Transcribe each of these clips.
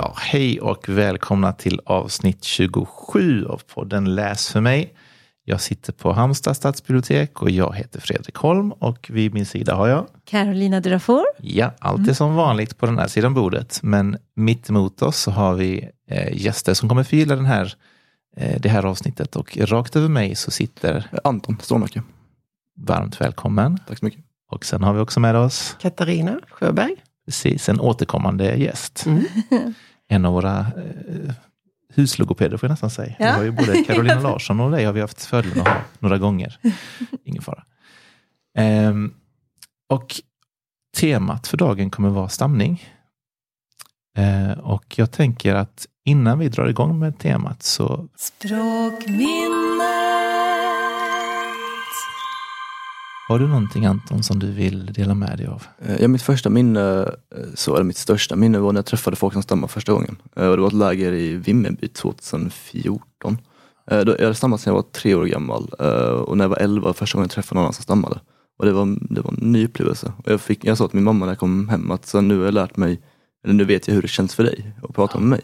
Ja, hej och välkomna till avsnitt 27 av podden Läs för mig. Jag sitter på Halmstad stadsbibliotek och jag heter Fredrik Holm och vid min sida har jag Carolina Durafor. Ja, allt är som vanligt på den här sidan bordet. Men mitt emot oss så har vi eh, gäster som kommer förgylla den här, eh, det här avsnittet och rakt över mig så sitter Anton Stålnacke. Varmt välkommen. Tack så mycket. Och sen har vi också med oss Katarina Sjöberg. precis en återkommande gäst. Mm. En av våra eh, huslogopeder får jag nästan säga. Ja. Vi har ju både Carolina Larsson och dig har vi haft fördelen att ha några gånger. Ingen fara. Ehm, och temat för dagen kommer vara stamning. Eh, och jag tänker att innan vi drar igång med temat så Språkminnet. Har du någonting Anton som du vill dela med dig av? Eh, ja, mitt första minne, eh, så, eller mitt största minne var när jag träffade folk som stammar första gången. Eh, det var ett läger i Vimmerby 2014. Jag hade stammat sedan jag var tre år gammal och när jag var elva första gången jag träffade någon som stammade. Och det var, det var en ny upplevelse. Och jag, fick, jag sa till min mamma när jag kom hem att så nu har jag lärt mig, eller nu vet jag hur det känns för dig att prata med mig.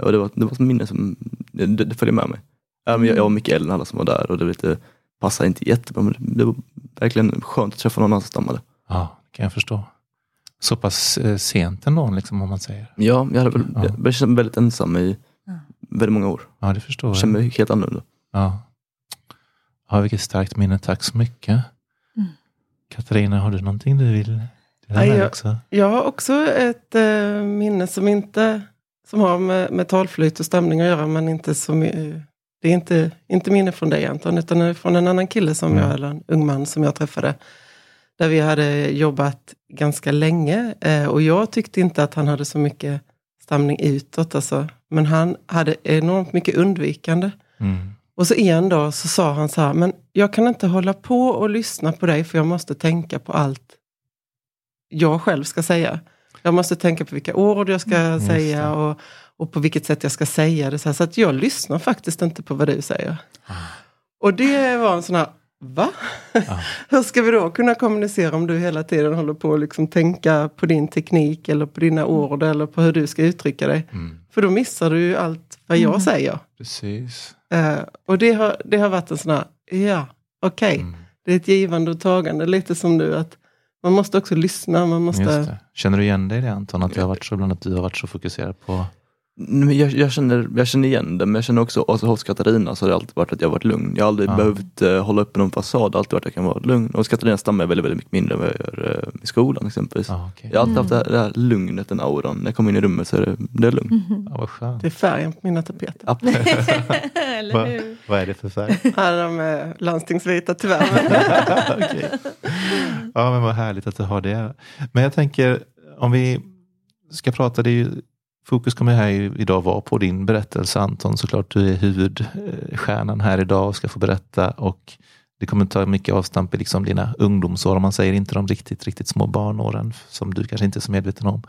Och det var, det var ett minne som det, det, följer med mig. Jag, jag var mycket äldre än alla som var där och det var lite, passade inte jättebra men det, var verkligen skönt att träffa någon annan som stammade. Ja, det kan jag förstå. Så pass eh, sent ändå, liksom, om man säger. Ja, jag, hade väl, Ja. jag mig väldigt ensam i väldigt många år. Ja, det förstår Jag kände mig helt annorlunda. Ja. ja, vilket starkt minne. Tack så mycket. Mm. Katarina, har du någonting du vill dela Ja, jag- också? Jag har också ett eh, minne som inte som har med, med talflyt och stämning att göra, men inte som eh, det är inte, inte minne från dig Anton, utan från en annan kille som Mm. jag, eller en ung man som jag träffade. Där vi hade jobbat ganska länge eh, och jag tyckte inte att han hade så mycket stamning utåt. Alltså. Men han hade enormt mycket undvikande. Mm. Och så en dag så sa han så här, men jag kan inte hålla på och lyssna på dig för jag måste tänka på allt jag själv ska säga. Jag måste tänka på vilka ord jag ska Mm, säga och, och på vilket sätt jag ska säga det. Så, här, så att jag lyssnar faktiskt inte på vad du säger. Ah. Och det var en sån här, va? Ja. Hur ska vi då kunna kommunicera om du hela tiden håller på att liksom tänka på din teknik eller på dina ord eller på hur du ska uttrycka dig? Mm. För då missar du ju allt vad jag Mm. säger. Precis. Eh, och det har, det har varit en sån här, ja, okej, Mm. det är ett givande och tagande, lite som nu att man måste också lyssna, man måste... Känner du igen dig i det Anton? Att det har varit så ibland att du har varit så fokuserad på... Jag, jag, känner, jag känner igen det, men jag känner också, alltså, hos Katarina så har det alltid varit att jag har varit lugn. Jag har aldrig Ja. behövt eh, hålla uppe någon fasad, det har alltid varit att jag kan vara lugn. Och hos Katarina stammar jag väldigt, väldigt mycket mindre än vad jag gör eh, i skolan exempelvis. Ja, okej. Jag har alltid haft det här, det lugnet, den auran. När jag kommer in i rummet så är det, det är lugnt. Ja, vad skönt. Det är färgen på mina tapeter. Ja. Va, vad är det för färg? Här är de eh, landstingsvita tyvärr. Okej. Ja, men vad härligt att du har det. Men jag tänker, om vi ska prata, det är ju, fokus kommer här idag vara på din berättelse Anton. Såklart du är huvudstjärnan här idag och ska få berätta. Och det kommer ta mycket avstamp i liksom dina ungdomsår, om man säger inte de riktigt, riktigt små barnåren som du kanske inte är så medveten om.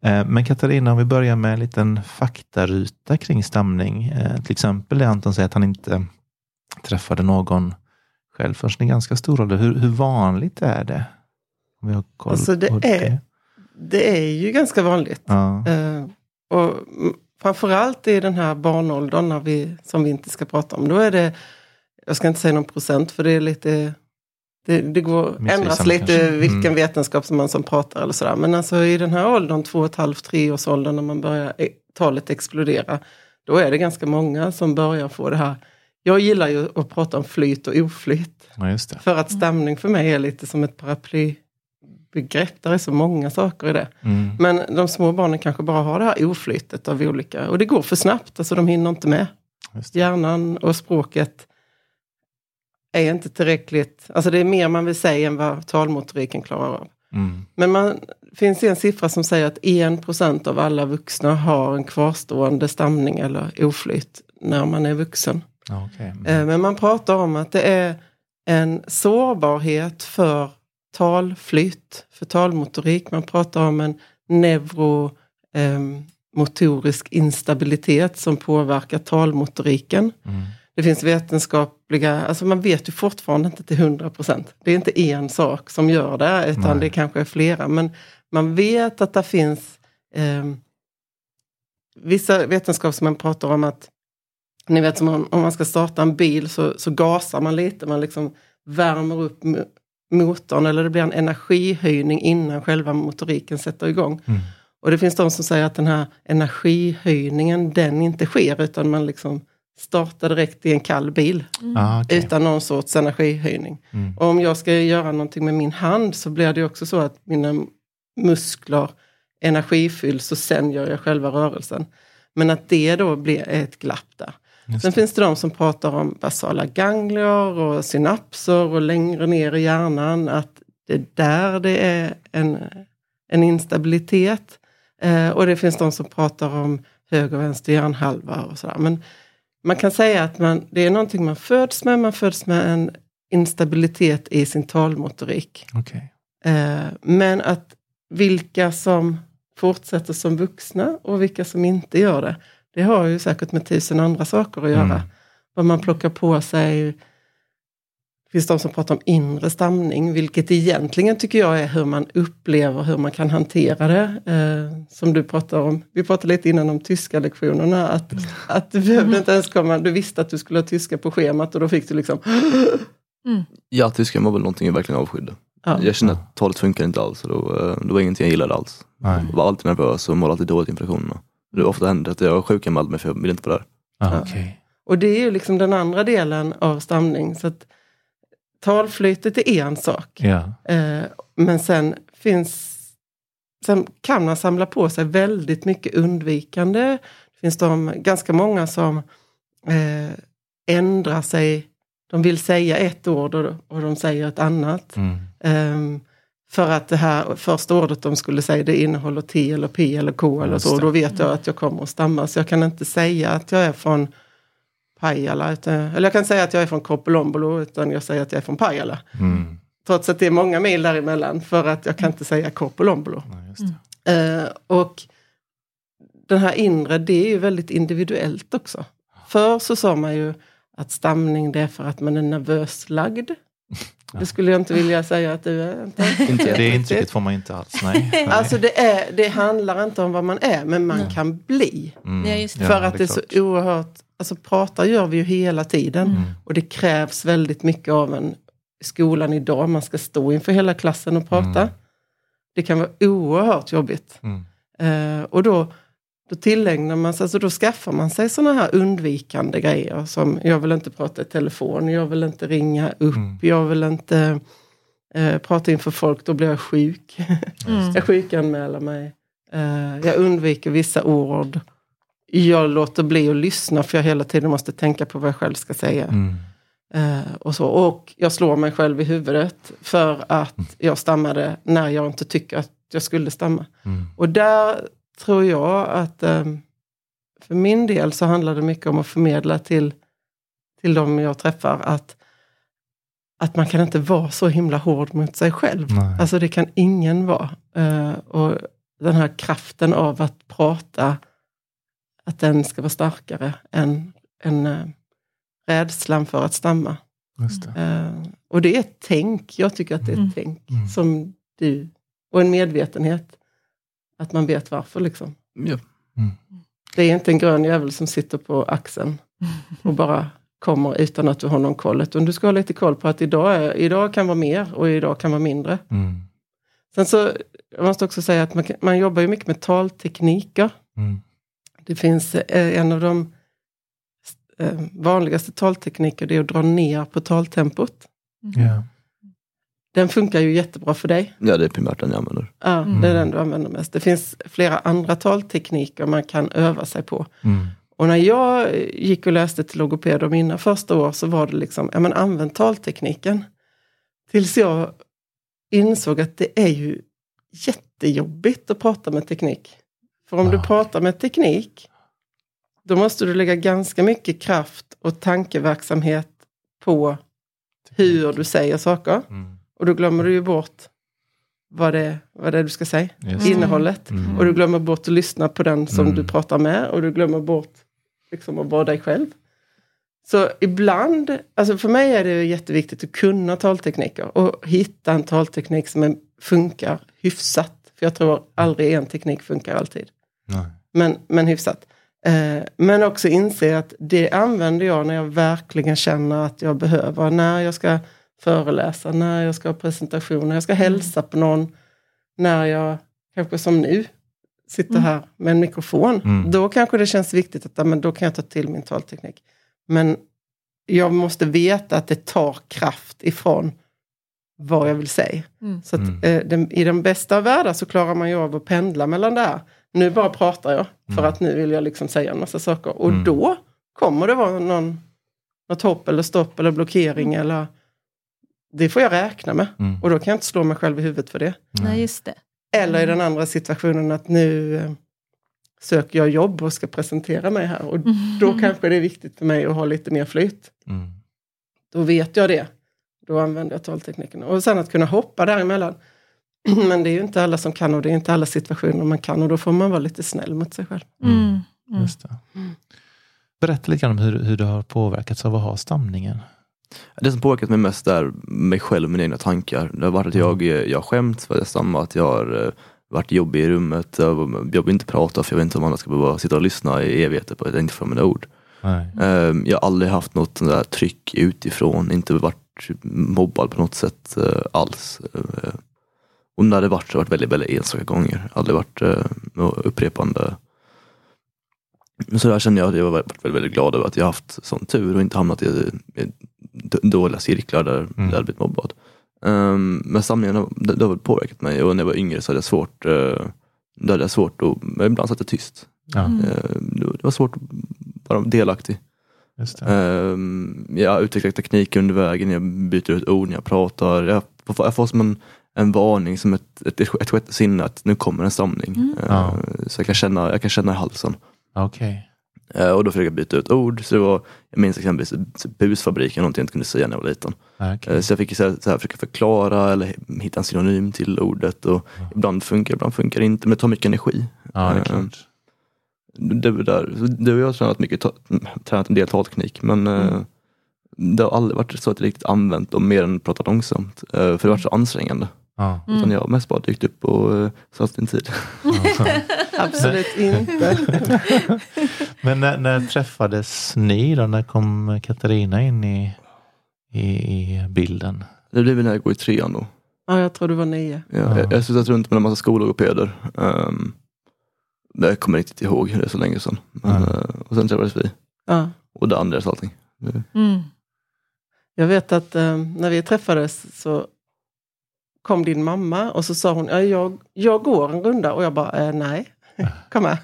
Eh, Men Katarina, om vi börjar med en liten faktaruta kring stamning. Eh, Till exempel det Anton säger att han inte träffade någon själv förrän i ganska stor ålder. Hur, hur vanligt är det? Om vi har koll Alltså, det på är- det är ju ganska vanligt. Ja. Och mm, framförallt i den här barnåldern när vi, som vi inte ska prata om, då är det, jag ska inte säga någon procent för det är lite, det, det går, ändras lite kanske. vilken Mm. vetenskap som man som pratar eller sådär. Men alltså i den här åldern, två och ett halvt, tre års åldern när man börjar eh, talet explodera, då är det ganska många som börjar få det här. Jag gillar ju att prata om flyt och oflyt. ja. För att stämning för mig är lite som ett paraplybegrepp. Där är så många saker i det. Mm. Men de små barnen kanske bara har det här oflytet av olika. Och det går för snabbt, alltså de hinner inte med. Det. Hjärnan och språket är inte tillräckligt. Alltså det är mer man vill säga än vad talmotoriken klarar av. Mm. Men man det finns en siffra som säger att 1% av alla vuxna har en kvarstående stamning eller oflyt när man är vuxen. Okej. Mm. Eh, Men man pratar om att det är en sårbarhet för talflytt, för talmotorik. Man pratar om en neuromotorisk instabilitet som påverkar talmotoriken. Mm. Det finns vetenskapliga, alltså man vet ju fortfarande inte till 100 procent. Det är inte en sak som gör det, utan Nej. det kanske är flera. Men man vet att det finns eh, vissa vetenskapsmän pratar om att, ni vet som om, om man ska starta en bil så, så gasar man lite, man liksom värmer upp motorn eller det blir en energihöjning innan själva motoriken sätter igång. Mm. Och det finns de som säger att den här energihöjningen, den inte sker utan man liksom startar direkt i en kall bil Ah, okej. utan någon sorts energihöjning. Mm. Och om jag ska göra någonting med min hand så blir det också så att mina muskler energifylls och sen gör jag själva rörelsen. Men att det då blir ett glapp där. Sen finns det de som pratar om basala ganglior och synapser och längre ner i hjärnan att det är där det är en, en instabilitet. Eh, och det finns de som pratar om höger och vänster hjärnhalva och sådär. Men man kan säga att man, det är någonting man föds med, man föds med en instabilitet i sin talmotorik. Okej. Eh, men att vilka som fortsätter som vuxna och vilka som inte gör det, det har ju säkert med tusen andra saker att göra. Mm. Vad man plockar på sig. Det finns de som pratar om inre stamning, vilket egentligen tycker jag är hur man upplever, hur man kan hantera det. Eh, som du pratar om, vi pratade lite innan om tyska lektionerna, att, att du behövde inte ens komma, du visste att du skulle ha tyska på schemat och då fick du liksom, Ja, tyskan var väl någonting jag verkligen avskydde. ja. Jag kände att talet funkar inte alls och då, eh, då var ingenting jag gillade alls. Nej. Jag var alltid nervös och mådde alltid dåligt inför lektionerna. Det ofta hände att jag var sjukanmäld mig för jag ville inte vara där. Ah, okej. Och det är ju liksom den andra delen av stamning. Så att talflytet är en sak. Ja. Eh, men sen finns Sen kan man samla på sig väldigt mycket undvikande. Det finns de, ganska många som eh, ändrar sig. De vill säga ett ord och, och de säger ett annat. Mm. Ehm, för att det här första ordet de skulle säga det innehåller T eller P eller K eller så. Då vet jag att jag kommer att stamma. Så jag kan inte säga att jag är från Pajala. Utan, eller jag kan säga att jag är från Korpilombolo utan jag säger att jag är från Pajala. Mm. Trots att det är många mil däremellan för att jag kan inte säga Korpilombolo. Ja, det. Eh, och den här inre, det är ju väldigt individuellt också. Förr så sa man ju att stamning det är för att man är nervös lagd. Det skulle jag inte vilja säga att du är. Inte. Inte Det intrycket får man inte alls. Nej. Nej. Alltså det, är, det handlar inte om vad man är, men man Nej. kan bli. Mm. Ja, just det. för att det är så klart. oerhört, alltså prata gör vi ju hela tiden. Mm. Och det krävs väldigt mycket av en i skolan idag. Man ska stå inför hela klassen och prata. Mm. Det kan vara oerhört jobbigt. Mm. Eh, och då, då tillägnar man sig, alltså då skaffar man sig sådana här undvikande grejer som jag vill inte prata i telefon, jag vill inte ringa upp, Mm. jag vill inte eh, prata inför folk, då blir jag sjuk. Mm. jag sjukanmäler mig. Eh, jag undviker vissa ord. Jag låter bli att lyssna för jag hela tiden måste tänka på vad jag själv ska säga. Mm. Eh, och, så. och jag slår mig själv i huvudet för att jag stammade när jag inte tycker att jag skulle stamma. Mm. Och där tror jag att eh, för min del så handlar det mycket om att förmedla till, till de jag träffar att, att man kan inte vara så himla hård mot sig själv. Nej. Alltså det kan ingen vara. Eh, och den här kraften av att prata, att den ska vara starkare än, än eh, rädslan för att stamma. Just det. Eh, och det är ett tänk, jag tycker att det är ett Mm. tänk Mm. som du, och en medvetenhet. Att man vet varför liksom. Ja. Det är inte en grön jävel som sitter på axeln och bara kommer utan att du har någon koll. Utan du ska ha lite koll på att idag, är, idag kan vara mer och idag kan vara mindre. Mm. Sen så, jag måste också säga att man, man jobbar ju mycket med taltekniker. Mm. Det finns eh, en av de eh, vanligaste taltekniker, det är att dra ner på taltempot. Ja. Den funkar ju jättebra för dig. ja, det är primärt den jag använder. Ja, Mm. det är den du använder mest. Det finns flera andra taltekniker man kan öva sig på. Mm. Och när jag gick och läste till logoped och mina första år så var det liksom, ja men använd taltekniken. Tills jag insåg att det är ju jättejobbigt att prata med teknik. För om du Ah. pratar med teknik, då måste du lägga ganska mycket kraft och tankeverksamhet på hur du säger saker. Mm. Och då glömmer du ju bort vad det, vad det är du ska säga, det. innehållet. Mm. Och du glömmer bort att lyssna på den som Mm. du pratar med och du glömmer bort liksom, att vara dig själv. Så ibland, alltså för mig är det jätteviktigt att kunna taltekniker och hitta en talteknik som funkar hyfsat. För jag tror aldrig en teknik funkar alltid. Nej. Men, men hyfsat. Eh, men också inse att det använder jag när jag verkligen känner att jag behöver. När jag ska föreläsa, när jag ska ha presentation, när jag ska hälsa på någon. När jag, kanske som nu, sitter Mm. här med en mikrofon. Mm. Då kanske det känns viktigt att men då kan jag ta till min talteknik. Men jag måste veta att det tar kraft ifrån vad jag vill säga. Mm. Så att, Mm. eh, den, i den bästa av världar så klarar man ju av att pendla mellan det här. Nu bara pratar jag, för Mm. att nu vill jag liksom säga en massa saker. Och Mm. då kommer det vara någon, något hopp eller stopp eller blockering. Eller, det får jag räkna med. Mm. Och då kan jag inte slå mig själv i huvudet för det. Nej, just det. Eller i Mm. den andra situationen att nu eh, söker jag jobb och ska presentera mig här. Och då kanske det är viktigt för mig att ha lite mer flyt. Mm. Då vet jag det. Då använder jag taltekniken. Och sen att kunna hoppa däremellan. Men det är ju inte alla som kan och det är inte alla situationer man kan. Och då får man vara lite snäll mot sig själv. Mm. Mm. Just det. Mm. Berätta lite grann om hur, hur du har påverkats av att ha stamningen. Det som påverkat mig mest är mig själv mina egna tankar. Det har varit att jag, jag skämt för stammar, att jag har eh, varit jobbig i rummet. Jag, jag vill inte prata för jag vet inte om andra ska behöva sitta och lyssna i evigheter på att jag inte får mina ord. Nej. Eh, Jag har aldrig haft något sånt där tryck utifrån, inte varit mobbad på något sätt eh, alls. Eh, Och när det varit så har det varit väldigt, väldigt enstaka gånger. Aldrig varit eh, upprepande. Så där känner jag att jag har varit väldigt, väldigt glad över att jag haft sån tur och inte hamnat i, dåliga cirklar där, Mm. där jag hade blivit mobbad. Um, men samlingen har, det, det har väl påverkat mig och när jag var yngre så hade jag svårt, uh, då hade jag svårt att, men ibland satt jag tyst. Ja, Mm. Eh, det var svårt att vara delaktig. just det. Um, jag utvecklar teknik under vägen, jag byter ut ord när jag pratar. Jag får, jag får som en, en varning, som ett, ett, ett sjätte sinne att nu kommer en stamning. Mm. Eh, Ja. Så jag kan, känna, jag kan känna i halsen. Okej. Eh, och då fick jag byta ut ord. Så det var, jag minns exempelvis busfabriken, någonting jag inte kunde säga när jag var liten. Ja, okej. Eh, Så jag fick så här, så här, försöka förklara eller hitta en synonym till ordet. Och Ibland funkar ibland funkar det inte, men det tar mycket energi. Ja, det är eh, klart. Det, där. Du och jag har tränat, mycket, tränat en del talteknik men Mm. det har aldrig varit så att jag riktigt använt dem mer än pratat långsamt. För det har varit så ansträngande. Ja. Mm. Utan jag har mest bara dykt upp och uh, satt din tid. Absolut inte. Men när, när träffades ni då? När kom Katarina in i, i, i bilden? Det blev när jag går i trean då. Ja, jag tror du var nio. Ja, Ja. Jag har suttit runt med en massa skologopeder. Um, jag kommer inte ihåg, det är så länge sedan. Men, Ja. eh, och sen träffades vi. Ja. Och det andra allting. Det- Mm. Jag vet att eh, när vi träffades så kom din mamma och så sa hon, ja, jag, jag går en runda. Och jag bara, eh, nej, kom med.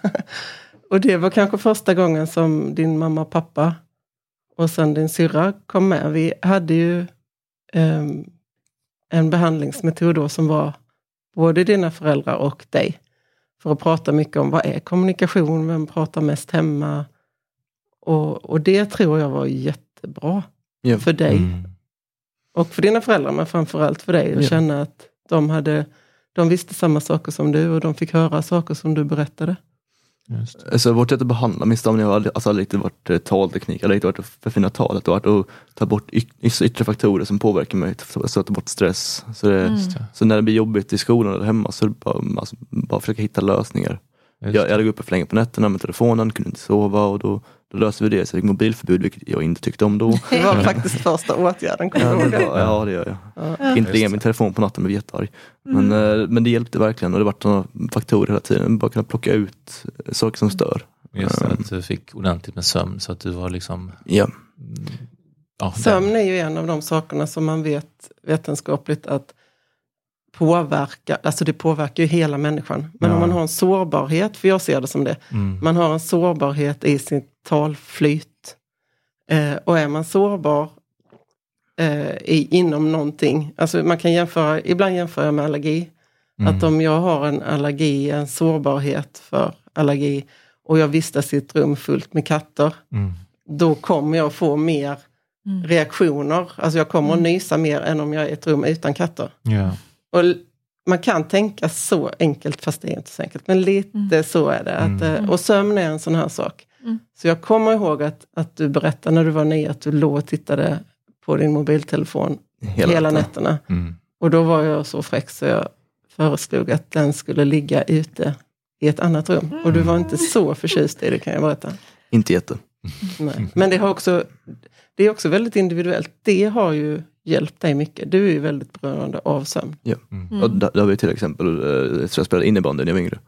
och det var kanske första gången som din mamma och pappa och sen din syrra kom med. Vi hade ju ehm, en behandlingsmetod då som var både dina föräldrar och dig. För att prata mycket om vad är kommunikation, vem pratar mest hemma? Och, och det tror jag var jättebra Ja. för dig Mm. Och för dina föräldrar, men framförallt för dig. Att Ja. känna att de, hade, de visste samma saker som du och de fick höra saker som du berättade. Just. Alltså vårt sätt att behandla min stamning har alltså, aldrig riktigt varit eh, talteknik, aldrig riktigt varit att förfina talet. Det har varit att ta bort yt- yttre faktorer som påverkar mig, att ta bort stress. Så, det, Mm. Så när det blir jobbigt i skolan eller hemma så är det bara, alltså, bara försöka hitta lösningar. Just Jag, jag låg uppe för länge på nätterna med telefonen, kunde inte sova och då, då löste vi det. Så jag fick mobilförbud, vilket jag inte tyckte om då. Det var faktiskt första åtgärden, kommer Ja, du ihåg det ja det gör jag. Ja. Inte ringa min telefon på natten, men blev jättearg. Men, eh, men det hjälpte verkligen och det var sådana faktorer hela tiden. Bara kunna plocka ut saker som stör. Just det, Mm. att du fick ordentligt med sömn så att du var liksom... Ja. mm, Ja, Sömn är ju en av de sakerna som man vet vetenskapligt att påverka, alltså det påverkar ju hela människan. Men Ja. om man har en sårbarhet, för jag ser det som det, Mm. man har en sårbarhet i sin talflyt. Eh, och är man sårbar eh, i, inom någonting, alltså man kan jämföra, ibland jämför jag med allergi. Mm. Att om jag har en allergi, en sårbarhet för allergi och jag vistas i ett rum fullt med katter, Mm. då kommer jag få mer Mm. reaktioner. Alltså jag kommer att nysa mer än om jag är i ett rum utan katter. Ja. Och man kan tänka så enkelt, fast det är inte så enkelt. Men lite Mm. så är det. Att, Mm. eh, och sömn är en sån här sak. Mm. Så jag kommer ihåg att, att du berättade när du var nio att du låg och tittade på din mobiltelefon hela, natten. nätterna. Mm. Och då var jag så fräck så jag föreslog att den skulle ligga ute i ett annat rum. Och du var inte så förtjust i det kan jag berätta. Inte jätte. Nej. Men det, har också, det är också väldigt individuellt. Det har ju hjälpt dig mycket. Du är ju väldigt beroende av sömn. Ja. Mm. Och där, där har vi till exempel, eh, jag tror jag spelade innebandy när jag var yngre.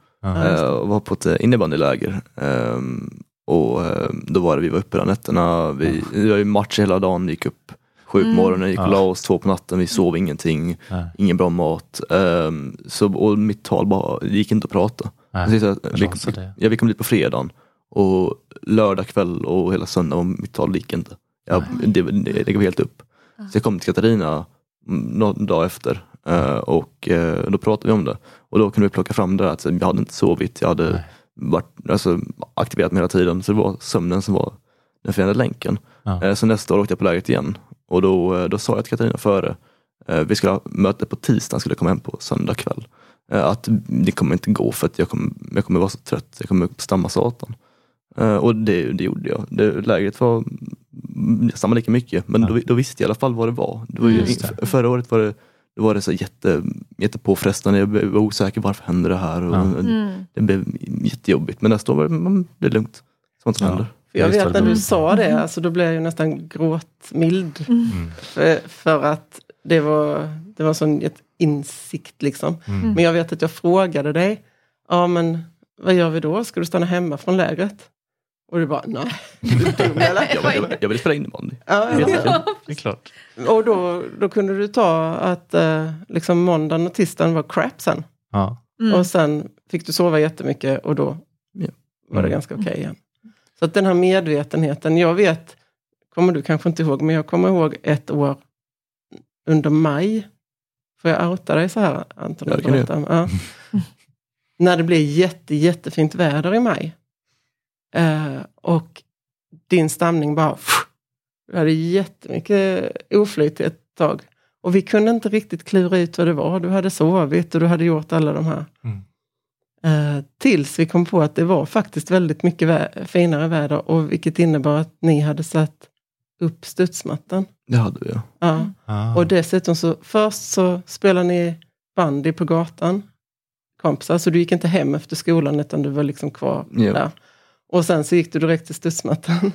Och var på ett eh, innebandyläger. Ehm, och då var det, vi var uppe där nätterna, vi, det var ju match hela dagen, vi gick upp sju på morgonen, gick och la oss två på natten, vi sov ingenting, Nej. ingen bra mat. Ehm, så, och mitt tal bara, det gick inte att prata. Nej. Så, vi, ja, vi kom dit på fredagen och lördag kväll och hela söndag och mitt tal gick inte. Jag, det, det, det gav helt upp. Så jag kom till Katarina någon dag efter eh, och eh, då pratade vi om det. Och då kunde vi plocka fram det där att jag hade inte sovit, jag hade varit, alltså, aktiverat mig hela tiden. Så det var sömnen som var den förenade länken. Ja. Eh, Så nästa år åkte jag på lägret igen och då, då sa jag till Katarina före, vi skulle ha möte på tisdagen, skulle komma hem på söndag kväll. Att det kommer inte gå för att jag kommer, jag kommer vara så trött, jag kommer stamma satan. Och det, det gjorde jag. Det, lägret var samma lika mycket men Ja. då, då visste jag i alla fall vad det var. Det var ju, det. Förra året var det, då var det så jätte, jättepåfrestande, jag var osäker, varför händer det här? Och Ja. Mm. Det blev jättejobbigt men nästa år var det, man, det är lugnt. Sånt som Ja. händer. För jag vet det, när det- du sa det, alltså, då blev jag ju nästan gråtmild. Mm. För, för att det var, det var sån insikt liksom. Mm. Men jag vet att jag frågade dig, ja men vad gör vi då? Ska du stanna hemma från lägret? Och du bara, nej. Jag, vill- jag, vill- spela innebandy. Ja, ja. Det är klart. Och då, då kunde du ta att eh, liksom måndagen och tisdagen var crap sen. Ja. Mm. Och sen fick du sova jättemycket och då Ja. var det Mm. ganska okej igen. Så att den här medvetenheten, jag vet, kommer du kanske inte ihåg, men jag kommer ihåg ett år under maj. Får jag outa dig så här Anton? Ja, det kan du ja. När det blev jätte, jättefint väder i maj. Eh, och din stamning bara... Du hade jättemycket oflyt ett tag. Och vi kunde inte riktigt klura ut vad det var. Du hade sovit och du hade gjort alla de här. Mm. Eh, tills vi kom på att det var faktiskt väldigt mycket vä- finare väder. Och vilket innebar att ni hade satt upp studsmattan. Det hade vi ja. Ja. Ah. Och dessutom så först så spelade ni bandy på gatan. Kompisar, så du gick inte hem efter skolan utan du var liksom kvar Ja. där. Och sen så gick du direkt till studsmattan.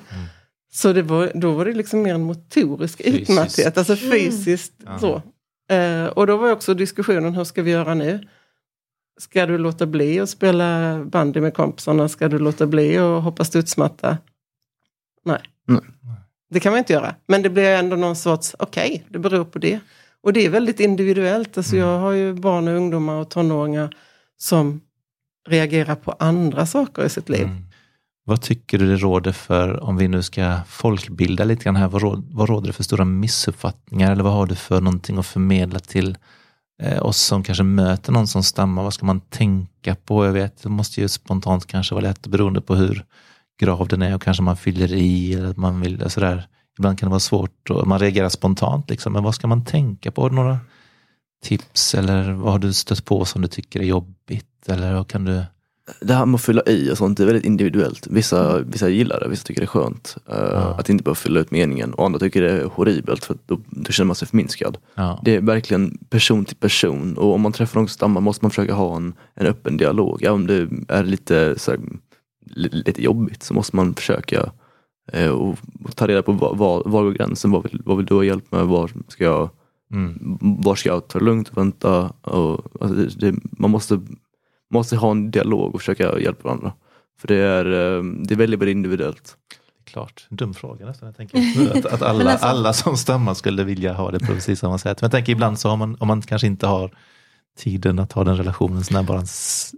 Så det var, då var det liksom mer en motorisk Fysiskt. utmatthet, alltså fysiskt Ja. så. Eh, och då var också diskussionen, hur ska vi göra nu? Ska du låta bli att spela bandy med kompisarna? Ska du låta bli att hoppa studsmatta? Nej. Nej. Det kan man inte göra. Men det blir ändå någon sorts, okej, det beror på det. Och det är väldigt individuellt. Alltså Mm. Jag har ju barn och ungdomar och tonåringar som reagerar på andra saker i sitt liv. Mm. Vad tycker du det råder för, om vi nu ska folkbilda lite grann här, vad, råd, vad råder det för stora missuppfattningar eller vad har du för någonting att förmedla till eh, oss som kanske möter någon som stammar? Vad ska man tänka på? Jag vet, det måste ju spontant kanske vara lätt beroende på hur grav den är och kanske man fyller i eller att man vill sådär. Ibland kan det vara svårt och man reagerar spontant liksom, men vad ska man tänka på? Har du Några tips eller vad har du stött på som du tycker är jobbigt? Eller vad kan du? Det här med att fylla i och sånt det är väldigt individuellt. Vissa, vissa gillar det, vissa tycker det är skönt. eh, Ja. Att inte behöva fylla ut meningen. Och andra tycker det är horribelt för att då, då känner man sig förminskad. Ja. Det är verkligen person till person. Och om man träffar någon som stammar måste man försöka ha en, en öppen dialog. Ja, om det är lite, så här, li- lite jobbigt så måste man försöka eh, och, och ta reda på var, var, var går gränsen, vad vill, vad vill du ha hjälp med, var ska jag Mm. var ska jag ta det lugnt och vänta? Och, alltså det, det, man måste, måste ha en dialog och försöka hjälpa varandra. För det är, eh, det är väldigt, väldigt individuellt. Klart, en dum fråga nästan. Jag tänker att, att alla, alltså- alla som stammar skulle vilja ha det på precis samma sätt. Men jag tänker ibland så har man, om man kanske inte har tiden att ha den relationen, så är bara en,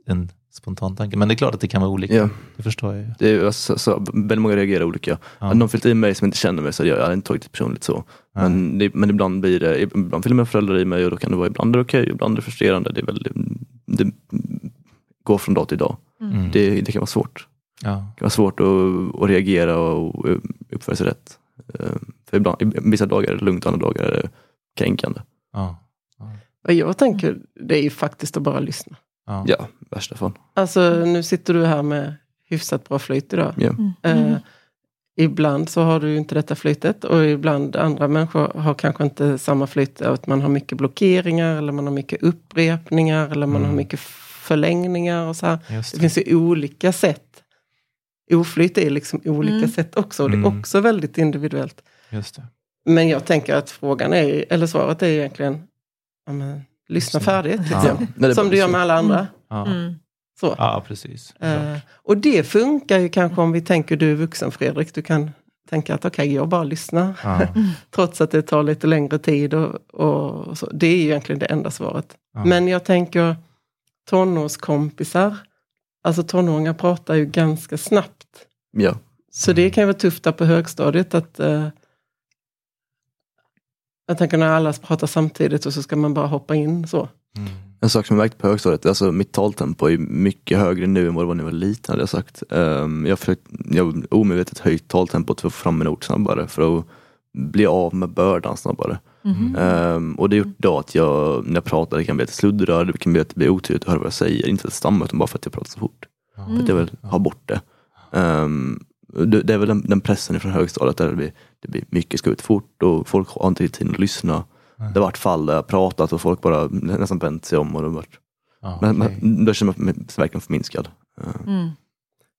en spontan tanke. Men det är klart att det kan vara olika. Ja, Det förstår jag ju. det är, så, så, väldigt många reagerar olika. Ja. Hade någon fyllt i mig som inte känner mig så hade jag, jag hade inte tagit det personligt så. Men, det, men ibland blir det, ibland fyller mina föräldrar i mig och då kan det vara, ibland är det okej, ibland är det frustrerande. Det, är väldigt, det går från dag till dag. Mm. Det, det kan vara svårt. Ja. Det kan vara svårt att, att reagera och uppföra sig rätt. Eh, För ibland, vissa dagar är det lugnt, andra dagar är det kränkande. Ja. Vad jag tänker, det är ju faktiskt att bara lyssna. Ja. Ja, i värsta fall. Alltså nu sitter du här med hyfsat bra flyt idag. Ja. Mm. Eh, ibland så har du inte detta flytet och ibland andra människor har kanske inte samma flyt. Att man har mycket blockeringar eller man har mycket upprepningar eller man Mm. har mycket förlängningar och så här. Det det. finns ju olika sätt. Oflyt är liksom olika Mm. sätt också och det är Mm. också väldigt individuellt. Just det. Men jag tänker att frågan är, eller svaret är egentligen, ja, men, lyssna färdigt. Ja. Liksom. Är Som du gör med alla andra. Ja, Mm. Så. ja precis. Eh, och det funkar ju kanske om vi tänker du är vuxen Fredrik, du kan tänka att okej, jag bara lyssnar. Ja, Trots att det tar lite längre tid. Och, och så. Det är ju egentligen det enda svaret. ja. Men jag tänker tonårskompisar. Alltså tonåringar pratar ju ganska snabbt. Ja. Så det kan ju vara tufft där på högstadiet att eh, jag tänker när alla pratar samtidigt och så ska man bara hoppa in så. Mm. En sak som jag märkt på högstadiet, alltså mitt taltempo är mycket högre nu än vad det var när jag var liten hade jag sagt. Um, jag har jag omedvetet höjt taltempot för att få fram en ord snabbare, för att bli av med bördan snabbare. Mhm. Um, och det har gjort då att jag, när jag pratar, det kan bli att jag sluddrar, det kan bli att det blir otydligt att höra vad jag säger. Inte att jag stammar, utan bara för att jag pratar så fort. Ja. För att jag vill ha bort det. Um, det, det är väl den, den pressen från högstadiet där det blir, det blir mycket ska ut fort och folk har inte tid att lyssna. Nej. Det har varit fall där jag har pratat och folk bara nästan vänt sig om och det har varit men, okej. men då känner man mig verkligen förminskad. Eh, Mm.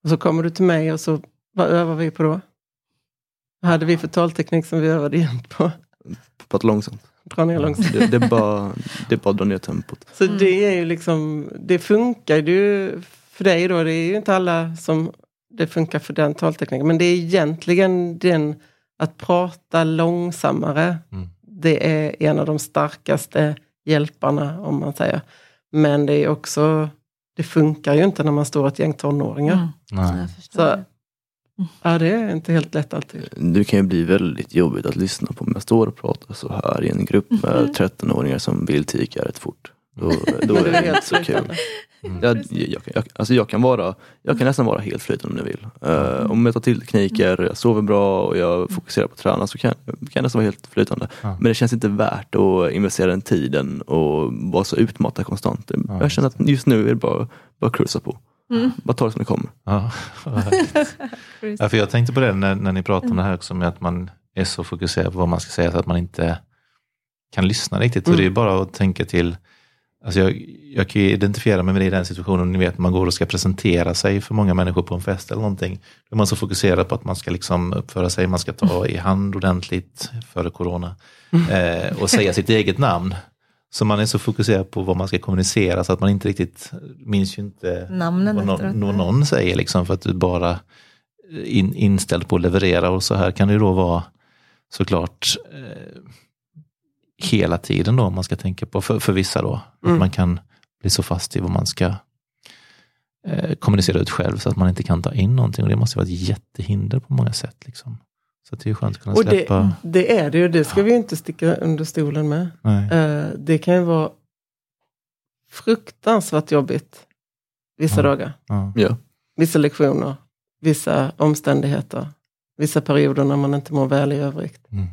Och så kommer du till mig och så, vad övar vi på då? Vad hade vi för talteknik som vi övade jämt på? Prata långsamt. Dra ner långsamt. Det, det, är bara, det är bara att dra ner tempot. Så Mm. det är ju liksom, det funkar ju för dig då, det är ju inte alla som det funkar för den taltekniken, men det är egentligen den att prata långsammare, Mm. det är en av de starkaste hjälparna om man säger. Men det är också, det funkar ju inte när man står ett gäng tonåringar. Mm. Så-. Ja, det är inte helt lätt alltid. Det kan ju bli väldigt jobbigt att lyssna på om jag står och pratar så här i en grupp med 13-åringar som vill tika rätt fort. Då, då är det är helt inte så kul. Mm. Jag, jag, jag, alltså jag, kan vara, jag kan nästan vara helt flytande om jag vill. Eh, om jag tar till tekniker, jag sover bra och jag fokuserar på att träna så kan, kan jag nästan vara helt flytande. Ja. Men det känns inte värt att investera den tiden och vara så utmattad konstant. Ja, jag känner att just nu är det bara, bara att cruisa på. Mm. Bara ta det som det kommer. Ja. ja, för jag tänkte på det när, när ni pratade om det här också med att man är så fokuserad på vad man ska säga så att man inte kan lyssna riktigt. Mm. Så det är bara att tänka till, alltså jag, jag kan ju identifiera mig med det i den situationen, ni vet man går och ska presentera sig för många människor på en fest eller någonting. Då är man så fokuserad på att man ska liksom uppföra sig, man ska ta i hand ordentligt före corona eh, och säga sitt eget namn. Så man är så fokuserad på vad man ska kommunicera så att man inte riktigt minns ju inte Namnen vad någon, vad någon säger liksom för att du bara är in, inställd på att leverera och så här kan det ju då vara såklart eh, hela tiden då om man ska tänka på för, för vissa då. Mm. Att man kan bli så fast i vad man ska eh, kommunicera ut själv så att man inte kan ta in någonting och det måste vara ett jättehinder på många sätt. Liksom. Så det är ju skönt att kunna Och det, släppa. det är det ju, det ska vi ju inte sticka under stolen med. Nej. Eh, det kan ju vara fruktansvärt jobbigt vissa Ja. dagar. Ja. Vissa lektioner, vissa omständigheter, vissa perioder när man inte mår väl i övrigt. Mm.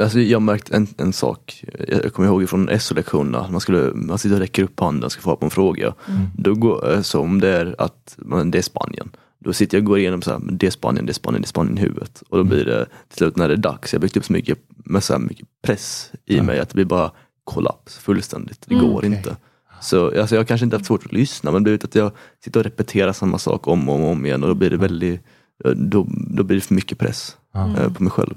Alltså jag har märkt en, en sak, jag kommer ihåg från SO-lektionerna, man, skulle, man sitter och räcker upp handen och ska få på en fråga. Mm. Då går, eh, så om det är att man, det är Spanien, då sitter jag och går igenom så här, det är Spanien, det är Spanien, det är Spanien i huvudet. Och då blir det till slut när det är dags, jag har byggt upp så mycket, med så här mycket press i Ja. mig att det blir bara kollaps fullständigt. Det Mm. går Okej. inte. Så alltså, jag har kanske inte haft svårt att lyssna men det blir att jag sitter och repeterar samma sak om och om, om igen och då blir det väldigt, eh, då, då blir det för mycket press eh, på mig själv.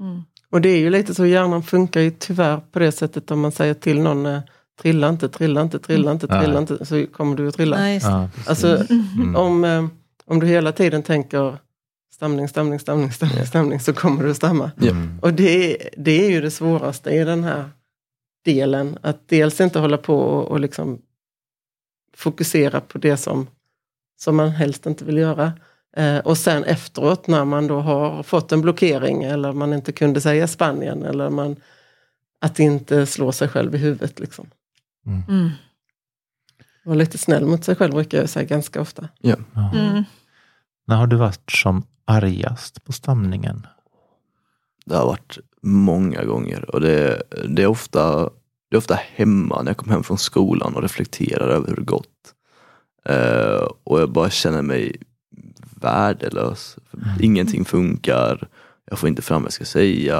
Mm. Och det är ju lite så, hjärnan funkar ju tyvärr på det sättet om man säger till någon eh, trilla inte, trilla inte, trilla inte, Ja. trilla inte, så kommer du att trilla. Ja. Alltså Mm. om, om du hela tiden tänker stamning, stamning, stamning, stamning, stamning så kommer du att stamma. Mm. Och det, det är ju det svåraste i den här delen. Att dels inte hålla på och, och liksom fokusera på det som, som man helst inte vill göra. Eh, och sen efteråt när man då har fått en blockering eller man inte kunde säga Spanien eller man att inte slå sig själv i huvudet. Liksom. Mm. Vara lite snäll mot sig själv brukar jag säga ganska ofta. Ja. Mm. När har du varit som argast på stamningen? Det har varit många gånger och det, det, är ofta, det är ofta hemma när jag kommer hem från skolan och reflekterar över hur det gått. Eh, och jag bara känner mig värdelös. Ingenting funkar. Jag får inte fram vad jag ska säga.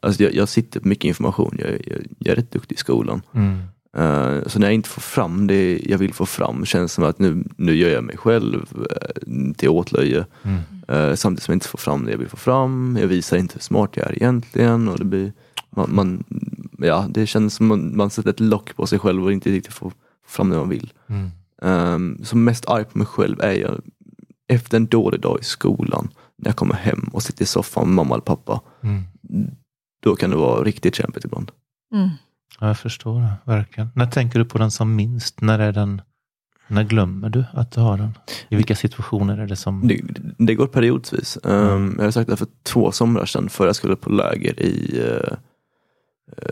Alltså jag, jag sitter på mycket information. Jag, jag, jag är rätt duktig i skolan. Mm. Eh, så när jag inte får fram det jag vill få fram känns det som att nu, nu gör jag mig själv eh, till åtlöje. Mm. Eh, samtidigt som jag inte får fram det jag vill få fram. Jag visar inte hur smart jag är egentligen. Och det, blir, man, man, ja, det känns som man, man sätter ett lock på sig själv och inte riktigt får fram det man vill. Mm. Um, som mest arg på mig själv är jag efter en dålig dag i skolan. När jag kommer hem och sitter i soffan med mamma eller pappa. Mm. Då kan det vara riktigt kämpigt ibland. Mm. Ja, jag förstår det, verkligen. När tänker du på den som minst? När är den när glömmer du att du har den? I vilka situationer är det som... Det, det går periodvis. Um, jag har sagt det för två somrar sedan för jag skulle på läger i uh,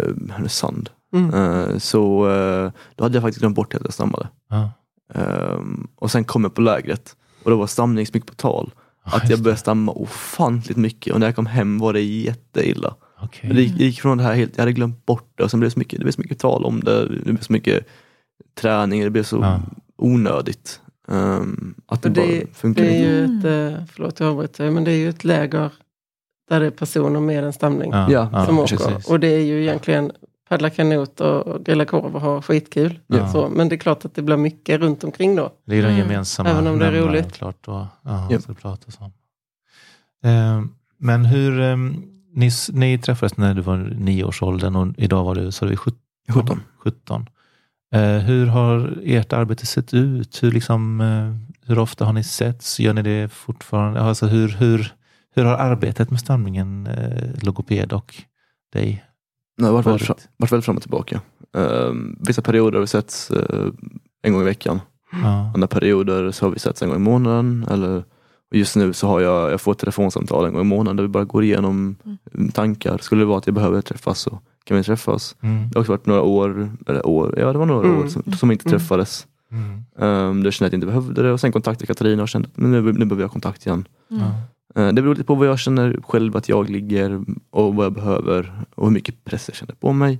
uh, Härnösand. Mm. Uh, så uh, då hade jag faktiskt glömt bort att jag stammade. Ja. Um, och sen kom jag på lägret och då var stamning så mycket på tal. Att jag började stamma ofantligt mycket och när jag kom hem var det jätteilla. Okej. Det gick, det gick från det här helt, jag hade glömt bort det och sen blev det så mycket, det blev så mycket tal om det. Det blev så mycket träning, det blev så Ja. onödigt. Um, att det, det- bara funkar Det är ju ett, eh, förlåt jag avbryter, dig, men det är ju ett läger där det är personer med en stamning Ja, som precis. åker. Och det är ju egentligen paddla kanot och grilla korv och ha skitkul. Ja. Så, men det är klart att det blir mycket runt omkring då. Det är den Mm. gemensamma Även om det är roligt. Klart, och, ja, Ja. så det pratas om. Eh, men hur, eh, ni, ni träffades när du var nioårsåldern och idag var du, så du 17? 17. 17. Eh, hur har ert arbete sett ut? Hur, liksom, eh, hur ofta har ni setts? Gör ni det fortfarande? Alltså hur, hur, hur har arbetet med stamningen, eh, logoped och dig har varit, varit? fram- varit väldigt fram och tillbaka. Um, vissa perioder har vi setts uh, en gång i veckan. Ja. Andra perioder så har vi setts en gång i månaden. Eller, just nu så har jag, jag får ett telefonsamtal en gång i månaden där vi bara går igenom tankar. Skulle det vara att jag behöver träffas så kan vi träffas. Mm. Det har också varit några år, eller år, ja det var några Mm. år som, som inte Mm. träffades. Mm. Um, då kände jag att jag inte behövde det och sen kontaktade Katarina och kände att nu, nu behöver jag kontakt igen. Mm. Eh, Det beror lite på vad jag känner själv att jag ligger och vad jag behöver och hur mycket press jag känner på mig.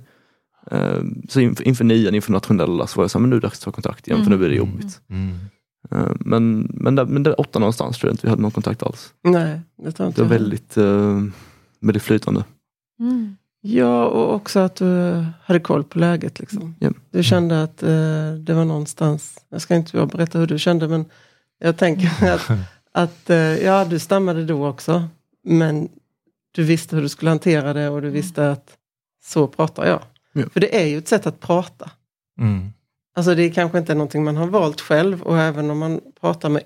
Eh, Så inför, inför nian, inför nationella så var jag så här, men nu är det dags att ta kontakt igen för nu blir det Mm. jobbigt. Mm. Eh, Men, men, där, men där åtta någonstans tror jag inte vi hade någon kontakt alls. Nej, det tror inte Det var jag. väldigt, eh, väldigt flytande. Mm. Ja, och också att du hade koll på läget. Liksom. Ja. Du kände att eh, det var någonstans, jag ska inte jag berätta hur du kände, men jag tänker att, att eh, ja, du stammade då också, men du visste hur du skulle hantera det och du visste att så pratar jag. Ja. För det är ju ett sätt att prata. Mm. Alltså det är kanske inte någonting man har valt själv och även om man pratar med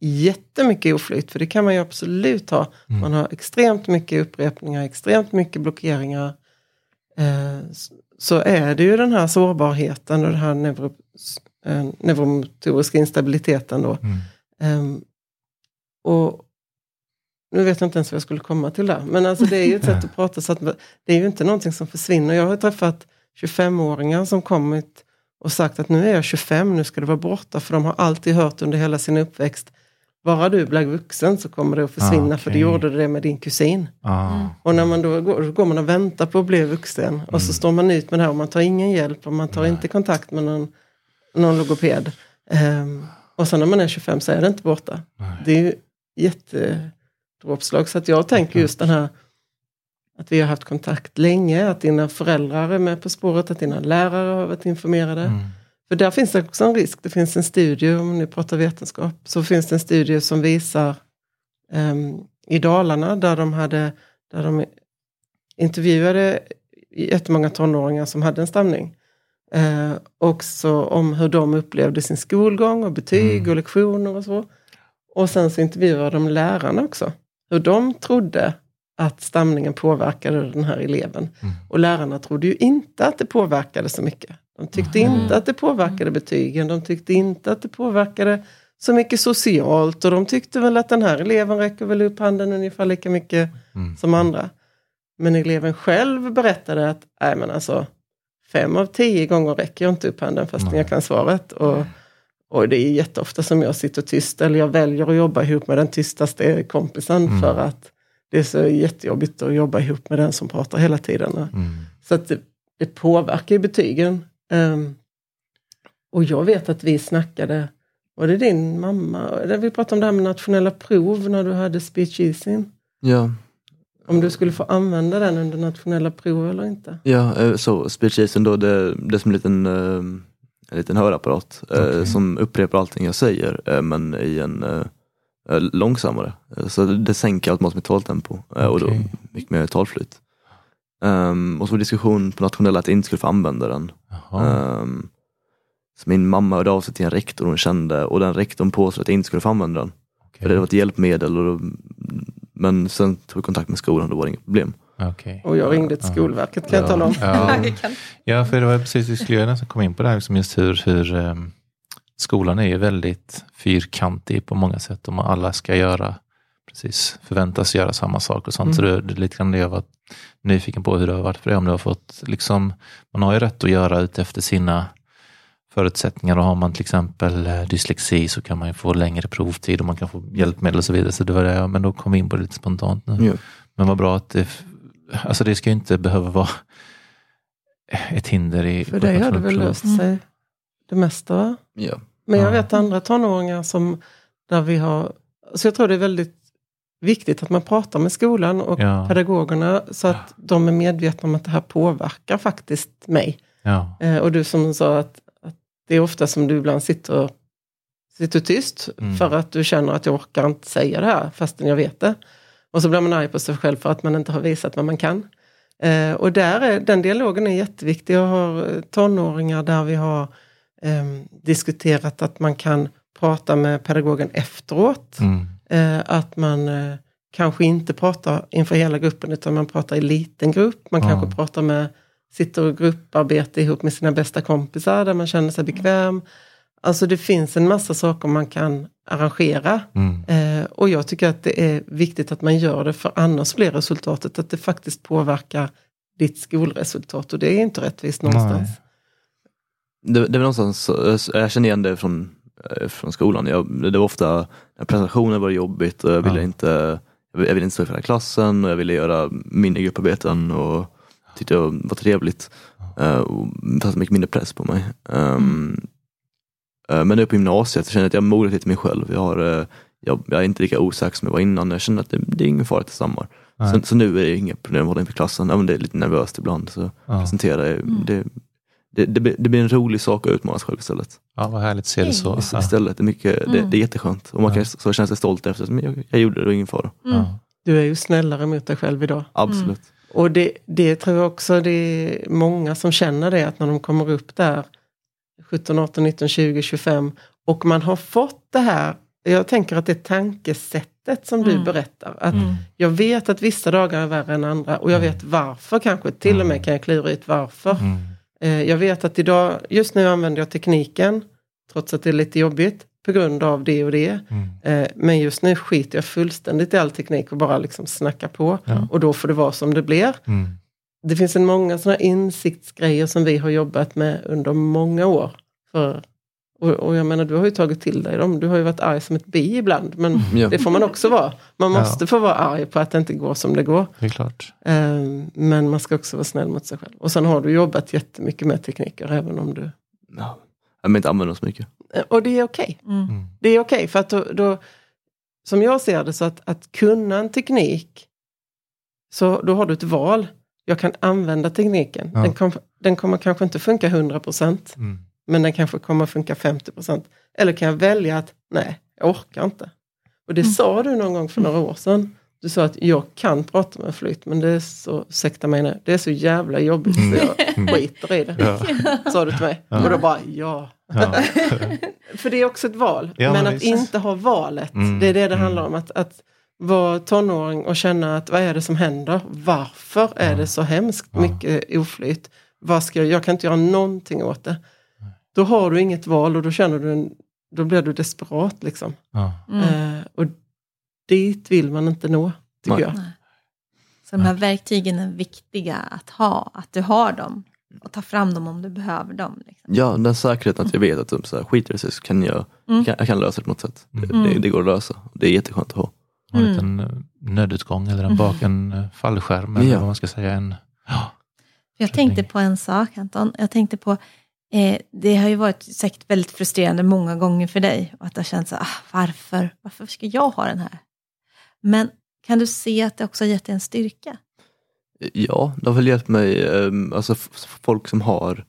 jättemycket oflyt, för det kan man ju absolut ha. Mm. Man har extremt mycket upprepningar, extremt mycket blockeringar. Eh, så är det ju den här sårbarheten och den här neuro, eh, neuromotoriska instabiliteten då. Mm. Ehm, och nu vet jag inte ens vad jag skulle komma till där. Men alltså det är ju ett sätt att prata så att det är ju inte någonting som försvinner. Jag har träffat 25-åringar som kommit och sagt att nu är jag 25, nu ska det vara borta. För de har alltid hört under hela sin uppväxt, bara du blir vuxen så kommer det att försvinna. Ah, För det gjorde det med din kusin. Ja. Och när man då går, då går man och väntar på att bli vuxen. Och så Mm. står man ut med det här och man tar ingen hjälp och man tar Nej. inte kontakt med någon, någon logoped. Ehm, och sen när man är 25 så är det inte borta. Nej. Det är ju jättedråpslag. Så att jag tänker just den här att vi har haft kontakt länge, att dina föräldrar är med på spåret, att dina lärare har varit informerade. Mm. För där finns det också en risk. Det finns en studie, om ni pratar vetenskap, så finns det en studie som visar ehm, i Dalarna där de hade där de intervjuade jättemånga tonåringar som hade en stamning. Eh, också om hur de upplevde sin skolgång och betyg Mm. och lektioner och så. Och sen så intervjuade de lärarna också. Hur de trodde att stamningen påverkade den här eleven. Mm. Och lärarna trodde ju inte att det påverkade så mycket. De tyckte Mm. inte att det påverkade betygen, de tyckte inte att det påverkade så mycket socialt och de tyckte väl att den här eleven räcker väl upp handen ungefär lika mycket Mm. som andra. Men eleven själv berättade att nej men alltså, fem av tio gånger räcker jag inte upp handen fastän Nej. jag kan svaret. Och, och det är jätteofta som jag sitter tyst eller jag väljer att jobba ihop med den tystaste kompisen Mm. för att det är så jättejobbigt att jobba ihop med den som pratar hela tiden. Mm. Så att det, det påverkar ju betygen. Ehm, och jag vet att vi snackade, var det din mamma, vi pratade om det här med nationella prov när du hade speech easing. Ja. Om du skulle få använda den under nationella prov eller inte? Ja, eh, så speechjason då, det, det är som en liten, eh, en liten hörapparat eh, Okej. som upprepar allting jag säger eh, men i en långsammare. Eh, Så det, sänker automatiskt mitt taltempo eh, och då mycket mer talflyt. Um, och så var det diskussion på nationella att jag inte skulle få använda den. Um, så min mamma hörde av sig till en rektor hon kände och den rektorn påstod att jag inte skulle få använda den. Okej. För det var ett hjälpmedel. Och då, men sen tog vi kontakt med skolan och då var det inget problem. Okej. Och jag ringde till Ja. Skolverket kan jag tala om. Ja. ja, för det var precis, vi skulle ju nästan komma in på det här, liksom just hur, hur ehm, skolan är ju väldigt fyrkantig på många sätt. Och alla ska göra, precis, förväntas göra samma sak och sånt. Så det, är lite grann det jag var nyfiken på hur det har varit för dig. Om du har fått, liksom, man har ju rätt att göra ut efter sina förutsättningar och har man till exempel eh, dyslexi så kan man ju få längre provtid och man kan få hjälpmedel och så vidare. Så det var det, men då kom vi in på det lite spontant nu. Ja. Men vad bra att det, alltså det ska ju inte behöva vara ett hinder i För dig har det väl löst sig det mesta? va? Ja. Men jag Ja. vet andra tonåringar som där vi har, så jag tror det är väldigt viktigt att man pratar med skolan och Ja. pedagogerna så att de är medvetna om att det här påverkar faktiskt mig. Ja, Eh, och du som sa att, att det är ofta som du ibland sitter, sitter tyst Mm. för att du känner att jag orkar inte säga det här fastän jag vet det. Och så blir man arg på sig själv för att man inte har visat vad man kan. Eh, och där är, den dialogen är jätteviktig. Jag har tonåringar där vi har ehm, diskuterat att man kan prata med pedagogen efteråt. mm. Eh, att man eh, kanske inte pratar inför hela gruppen utan man pratar i liten grupp. Man Ja. kanske pratar med, sitter och grupparbete ihop med sina bästa kompisar där man känner sig bekväm. Alltså det finns en massa saker man kan arrangera. Mm. Eh, och jag tycker att det är viktigt att man gör det för annars blir resultatet att det faktiskt påverkar ditt skolresultat och det är inte rättvist någonstans. Nej. Det, det var någonstans, jag känner igen det från, eh, från skolan. Jag, det var ofta, presentationer var jobbigt och jag ville Ja. inte jag ville inte stå för hela klassen och jag ville göra mindre grupparbeten och tyckte det var trevligt. Uh, och det hade mycket mindre press på mig. Um, eh, men nu på gymnasiet så känner jag att jag har mognat lite mig själv. Jag, har, eh, jag, jag är inte lika osäker som jag var innan. Jag känner att det, det är ingen fara till sommar. Nej. Så, så nu är det inga problem att hålla inför klassen. Även om det är lite nervöst ibland. Så Ja. presentera, är- det, det, det, blir- det blir en rolig sak att utmana sig själv istället. ja, vad härligt att se det så. Ja. Istället, det, är mycket, det, Mm. det är jätteskönt. Och man Ja. kan så känna sig stolt efter att jag, jag gjorde det, det var ingen fara. Mm. Du är ju snällare mot dig själv idag. Absolut. Och det, det tror jag också det är många som känner det att när de kommer upp där 17, 18, 19, 20, 25 och man har fått det här, jag tänker att det tankesättet som du Mm. berättar, att Mm. jag vet att vissa dagar är värre än andra och jag vet varför kanske, till och med kan jag klura ut varför. Eh, jag vet att idag, just nu använder jag tekniken, trots att det är lite jobbigt, på grund av det och det. Mm. Eh, men just nu skiter jag fullständigt i all teknik och bara liksom snackar på. Ja. Och då får det vara som det blir. Mm. Det finns en många sådana insiktsgrejer som vi har jobbat med under många år. För, och, och jag menar, du har ju tagit till dig dem. Du har ju varit arg som ett bi ibland. Men Ja. det får man också vara. Man Ja. måste få vara arg på att det inte går som det går. Det är klart. Eh, men man ska också vara snäll mot sig själv. Och sen har du jobbat jättemycket med tekniker även om du... Ja. Vill inte använda så mycket. Eh, och det är okej. Mm. Mm. Det är okej för att då, då, som jag ser det så att, att kunna en teknik, så då har du ett val. Jag kan använda tekniken. Ja. Den, kom, den kommer kanske inte funka 100% Mm. Men den kanske kommer funka 50%. Eller kan jag välja att nej, jag orkar inte. Och det Mm. sa du någon gång för några år sedan. Du sa att jag kan prata med flyt men det är så, ursäkta mig nu, det är så jävla jobbigt så jag skiter i det. Ja. Sa du till mig. Ja. Och då bara ja. Ja. För det är också ett val. Men men att visst. inte ha valet, Mm, det är det det mm. handlar om. Att, att vara tonåring och känna att vad är det som händer? Varför är det så hemskt mycket oflyt? Vad ska jag, jag kan inte göra någonting åt det. Då har du inget val och då känner du en, då blir du desperat liksom. Ja. Mm. Eh, och dit vill man inte nå, tycker Nej. jag. Nej. Så de här verktygen är viktiga att ha, att du har dem och ta fram dem om du behöver dem. Liksom. Ja, den säkerheten att jag vet att typ, så här, skiter det sig så kan jag, Mm. kan, jag kan lösa det på något sätt. Det, Mm. det, det går att lösa. Det är jätteskönt att ha. Ha en Mm. liten eh, nödutgång eller en bak en eh, fallskärm eller Ja. vad man ska säga. En, ja. Jag tänkte på en sak Anton. Jag tänkte på, eh, det har ju varit säkert väldigt frustrerande många gånger för dig. Och att det har känts så, ah, varför, varför ska jag ha den här? Men kan du se att det också har gett dig en styrka? Ja, det har väl hjälpt mig, ehm, alltså folk som har,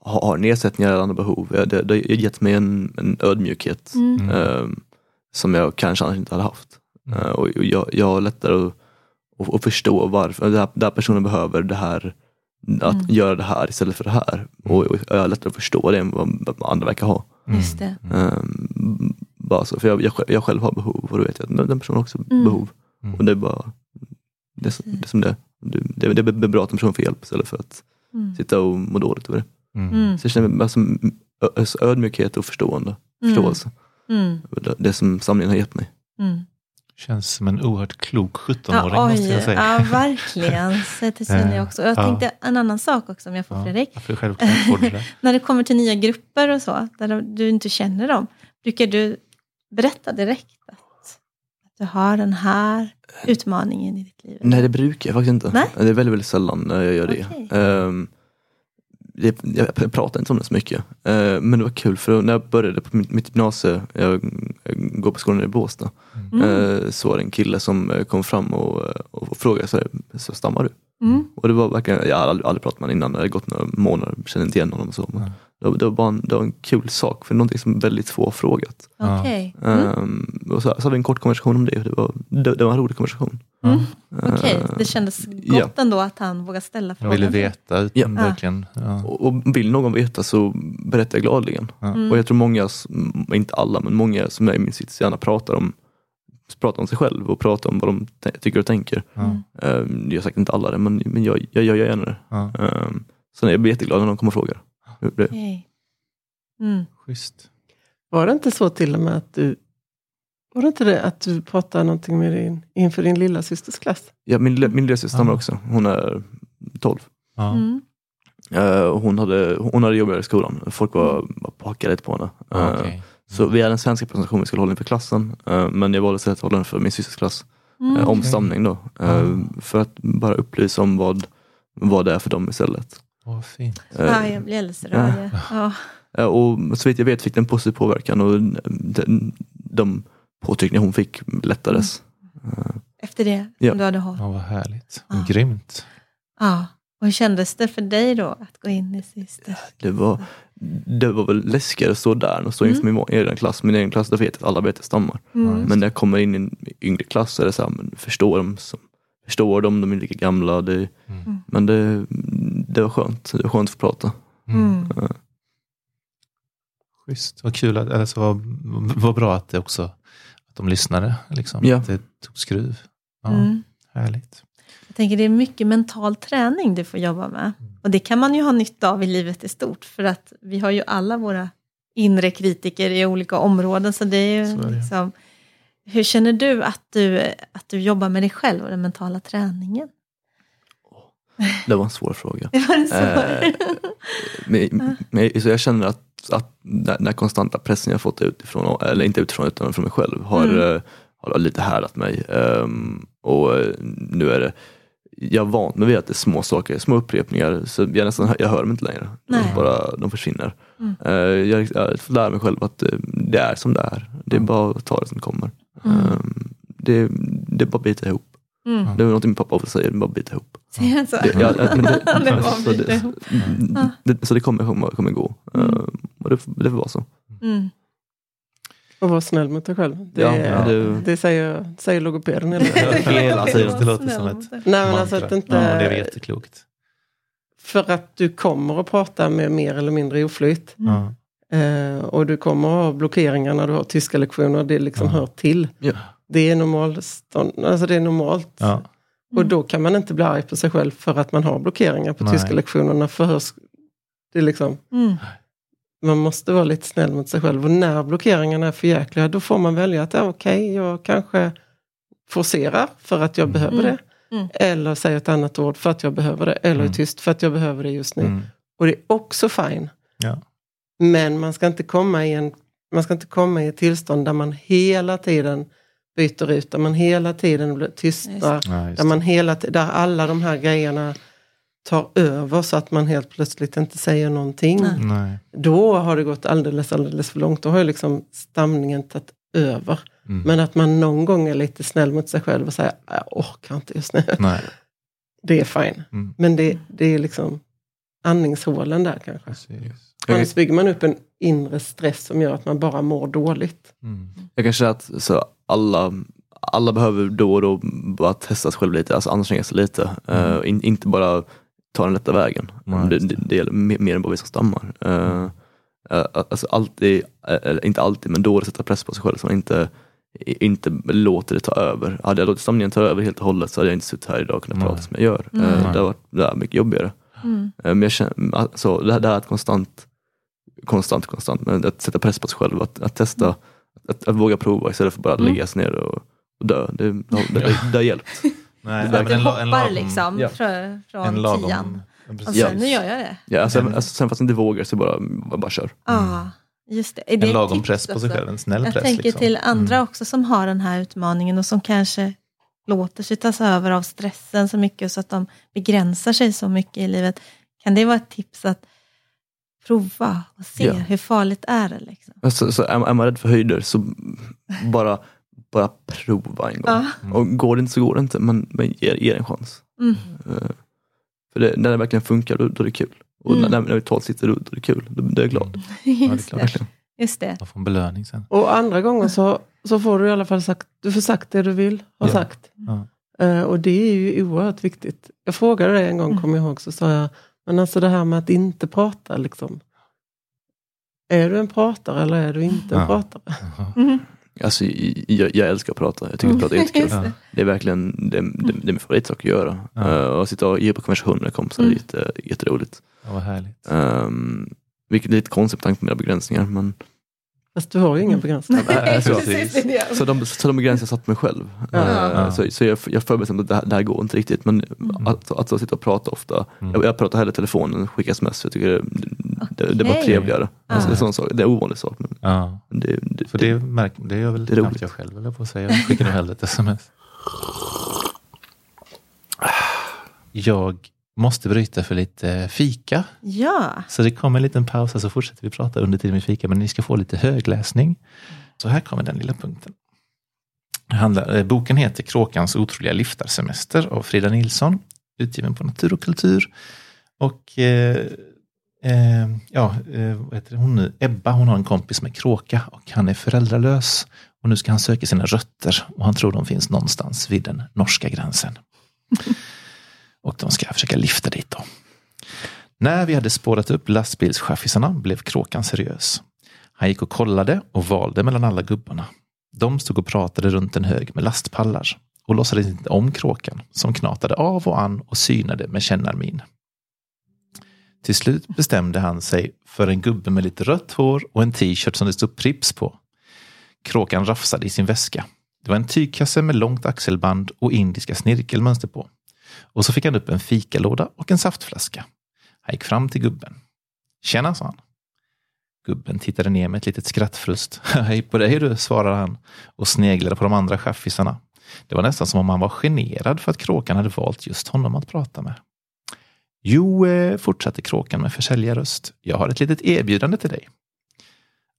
har nedsättningar eller andra behov. Det, det har gett mig en, en ödmjukhet Mm. ehm, som jag kanske annars inte hade haft. Mm. Eh, och jag, jag har lättare att, att, att förstå varför den här, den här personen behöver det här, att Mm. göra det här istället för det här. Och, och jag har lättare att förstå det än vad, andra verkar ha. Mm. Just det. Ehm, bara så, för jag, jag, själv- jag själv har behov och då vet jag att den personen har också Mm. behov. Mm. Och det är bara det, är som- det är som det. Det, det, det är bra att en person får hjälp istället för att Mm. sitta och må dåligt över det. Så jag känner alltså, ödmjukhet och förstående. Förståelse. Mm. Det, det som samlingen har gett mig. Mm. Känns som en oerhört klok 17-åring Ja, måste jag säga. ja, verkligen. Så det känner jag också. Och jag Ja. tänkte en annan sak också om jag får Ja, Fredrik. får du det. När det kommer till nya grupper och så, där du inte känner dem, brukar du berätta direkt att, att du har den här utmaningen i ditt liv? Nej det brukar jag faktiskt inte. Nej. Det är väldigt, väldigt sällan när jag gör det. Det jag pr- pratar inte om det så mycket. Ehm, men det var kul för när jag började på mitt, gymnasie, jag, går på skolan i Båstad. Mm. Eh, så var det en kille som eh, kom fram och, och frågade så, här, så stammar du? Mm. Och det var verkligen, jag hade aldrig, aldrig pratat med honom innan, det hade gått några månader, kände inte igen honom och så. Men. Det, var- det var bara en, det var en kul sak, för någonting som väldigt få har frågat. Ja. Okej. Mm. Ehm, och så, så hade vi en kort konversation om det, det var, det, det var en rolig konversation. Mm. Eh, Okej, det kändes gott ja. ändå att han vågade ställa Jag frågan. ville veta, Ja. verkligen. Ja. och, och vill någon veta så berättar jag gladeligen. Mm. Och jag tror många, inte alla, men många som är i min sits gärna pratar om pratar om sig själv och pratar om vad de tycker och tänker. Ja. Um, jag har sagt inte alla det, men, men jag, jag, jag gör gärna det. Ja. Um, sen är jag jätteglad när någon kommer och frågar. Okej. Mm. Schysst. Var det inte så till och med att du var det inte det att du pratade någonting med din, inför din lilla systers klass? Ja, min, lilla- min lillasyster stammar Ja. också. Hon är 12. Ja. Mm. Uh, och hon, hade, hon hade jobbigare i skolan. Folk var, var packade lite på henne. Ja, Uh, okej. Så vi hade en svenska presentation vi skulle hålla inför klassen. uh, men jag valde istället att hålla den för min systers klass. Mm. uh, om stamning då. Uh, Ah. För att bara upplysa om vad, vad det är för dem istället. Vad fint. Uh, Ja, jag blir alldeles rörd. Ja. Ja, och så vitt jag vet fick den positiv påverkan och den, de påtryckningar hon fick lättades. Eh, Efter det Ja. som du hade hållit. Ja, vad härligt. Ja. Grymt. Ja. Och hur kändes det för dig då att gå in i syster? Det var, det var väl läskigare att stå där och stå inför min egen klass. Min egen klass, där vet jag att alla vet att stammar. Mm. Men när jag kommer in i en yngre klass så är det så här, men förstår de, som, förstår de, de är lika gamla. Det, Mm. Men det, det var skönt, det var skönt att få prata. Mm. Schysst. Vad kul. Att, alltså, vad, vad bra att det också att de lyssnade. Liksom. Ja. Att det tog skruv. Ja, Mm. Härligt. Jag tänker det är mycket mental träning du får jobba med. Mm. Och det kan man ju ha nytta av i livet i stort. För att vi har ju alla våra inre kritiker i olika områden. Så det är ju det. liksom, hur känner du att, du att du jobbar med dig själv och den mentala träningen? Det var en svår fråga. Det var. Eh, men, men, så jag känner att, att den här konstanta pressen jag fått utifrån, eller inte utifrån utan från mig själv, har, Mm. eh, har lite härdat mig. Ehm, och eh, nu är det, jag vant mig vid att det är små saker, små upprepningar, så jag, nästan, jag hör dem inte längre. Nej. De, bara, de försvinner. Mm. Eh, jag, jag får lära mig själv att det är som det är. Det är bara att ta det som kommer. Mm. Ehm, det, det är bara att bita ihop. Mm. Det är något min pappa ofta säger, det är bara att bita ihop. Säger han så? Det, ja, men det, så, lite det, ihop. det, så det kommer, kommer, gå. Mm. Eh, och det, det får vara så. Mm. Och vara snäll mot dig själv. Det, Ja, är- det- det säger, säger logopeden hela tiden. Hela tiden. Det låter som ett. Nej men alltså att inte... Ja, det är jätteklokt. För att du kommer att prata med mer eller mindre oflyt. Ja. Eh, och du kommer att ha blockeringar när du har tyska lektioner. Det liksom Ja. hör till. Ja. Det är normalt. Alltså det är normalt. Och då kan man inte bli arg på sig själv för att man har blockeringar på Nej. tyska lektionerna. För det är liksom, Mm. man måste vara lite snäll mot sig själv. Och när blockeringarna är för jäkliga, då får man välja att ja, okej, jag kanske forcerar för att jag Mm. behöver Mm. det. Mm. Eller säger ett annat ord för att jag behöver det. Eller är Mm. tyst för att jag behöver det just nu. Mm. Och det är också fine. Ja. Men man ska inte komma i en man ska inte komma i ett tillstånd där man hela tiden byter ut, där man hela tiden blir tystar. Ja, Där, man hela, där alla de här grejerna tar över så att man helt plötsligt inte säger någonting. Nej. Då har det gått alldeles, alldeles för långt. Då har ju liksom stamningen tagit över. Mm. Men att man någon gång är lite snäll mot sig själv och säger, jag orkar inte just nu. Nej. Det är fine. Mm. Men det, det är liksom andningshålen där kanske. Precis. Annars bygger man upp en inre stress som gör att man bara mår dåligt. Mm. Jag kan säga att så alla, alla behöver då och då bara testa sig själv lite, alltså anstränga sig lite. Mm. Eh, in, inte bara ta den lätta vägen. Nej, det, det, det gäller mer, än bara vi som stammar. Uh, alltså alltid, eller inte alltid, men då är det sätta press på sig själv så man inte, inte låter det ta över. Hade jag låtit stamningen ta över helt och hållet så hade jag inte suttit här idag och kunnat Nej. prata som jag gör. Mm. Det hade varit det mycket jobbigare. Mm. Men jag känner, alltså, det, här, det här ett konstant, konstant, konstant, men att sätta press på sig själv, att, att testa, att, att våga prova istället för bara att Mm. lägga sig ner och, och dö. Det, det, det, det har hjälpt. Nej, nej, en, hoppar en lagom, liksom ja. från, från en lagom, tian. Och sen, nu gör jag det. Ja, alltså, Mm. alltså, sen fast jag inte vågar så bara, bara, kör. Ja, just det. Är det en lagom press på sig själv, en snäll Jag press. tänker liksom. till andra Mm. också som har den här utmaningen och som kanske låter sig tas över av stressen så mycket så att de begränsar sig så mycket i livet. Kan det vara ett tips att prova och se Ja. hur farligt är det? Liksom? Alltså, så är, är man rädd för höjder så bara, bara prova en gång. Ja. Och går det inte så går det inte, men, men ge, ge en chans. Mm. Eh, för det, när det verkligen funkar, då, då är det kul. Och Mm. när, när det totalt sitter, då, då är det kul. Då, då är jag glad. Just, klart. det. Verkligen. Just det. Man får en belöning sen. Och andra gånger så, så får du i alla fall sagt, du får sagt det du vill ha Ja. sagt. Ja. Eh, och det är ju oerhört viktigt. Jag frågade dig en gång, Mm. kommer jag ihåg, så sa jag, men alltså det här med att inte prata, liksom. Är du en pratare eller är du inte en Ja. pratare? Mm. Alltså, jag, jag älskar att prata, jag tycker att prata är jättekul. Just Ja. det. Det är verkligen det, det, det är min favoritsak att göra. Ja. Uh, och sitta och ge på konversationer med kompisar Mm. är jätte, jätteroligt. Ja, vad härligt. Um, vilket är lite konstigt med tanke på mina begränsningar. Men, Fast du har ju inga begränsningar. Nej, så- Precis, det är det. så, de, så de begränsningar jag satt mig själv. Ja. Ja. Så, så jag, jag mig att det här, det här går inte riktigt. Men Mm. att, att, att sitta och prata ofta. Mm. Jag, jag pratar hellre i telefonen skickar sms. för Jag tycker det, det, det var trevligare. Alltså, Ja. det, är sån sak, det är en ovanlig sak. Men Ja, det, det, för det, märk, det gör väl Det knappt jag själv, eller på att säga. Jag skickar nog hellre ett sms. Jag måste bryta för lite fika. Ja, Så det kommer en liten paus och så fortsätter vi prata under tiden vi fika. Men ni ska få lite högläsning. Så här kommer den lilla punkten. Handlar, eh, boken heter Kråkans otroliga liftarsemester av Frida Nilsson. Utgiven på Natur och kultur. Och eh, eh, ja, eh, vad heter hon nu? Ebba hon har en kompis med kråka och han är föräldralös. Och nu ska han söka sina rötter och han tror de finns någonstans vid den norska gränsen och de ska försöka lifta dit då. När vi hade spårat upp lastbilschaffisarna blev kråkan seriös. Han gick och kollade och valde mellan alla gubbarna. De stod och pratade runt en hög med lastpallar och låtsades inte om kråkan som knatade av och an och synade med kännarmin. Till slut bestämde han sig för en gubbe med lite rött hår och en t-shirt som det stod Prips på. Kråkan rafsade i sin väska. Det var en tygkasse med långt axelband och indiska snirkelmönster på. Och så fick han upp en fikalåda och en saftflaska. Han gick fram till gubben. Tjena, sa han. Gubben tittade ner med ett litet skrattfrust. Hej på dig du, svarade han och sneglade på de andra chaffisarna. Det var nästan som om han var generad för att kråkan hade valt just honom att prata med. Jo, eh, fortsatte kråkan med försäljarröst. Jag har ett litet erbjudande till dig.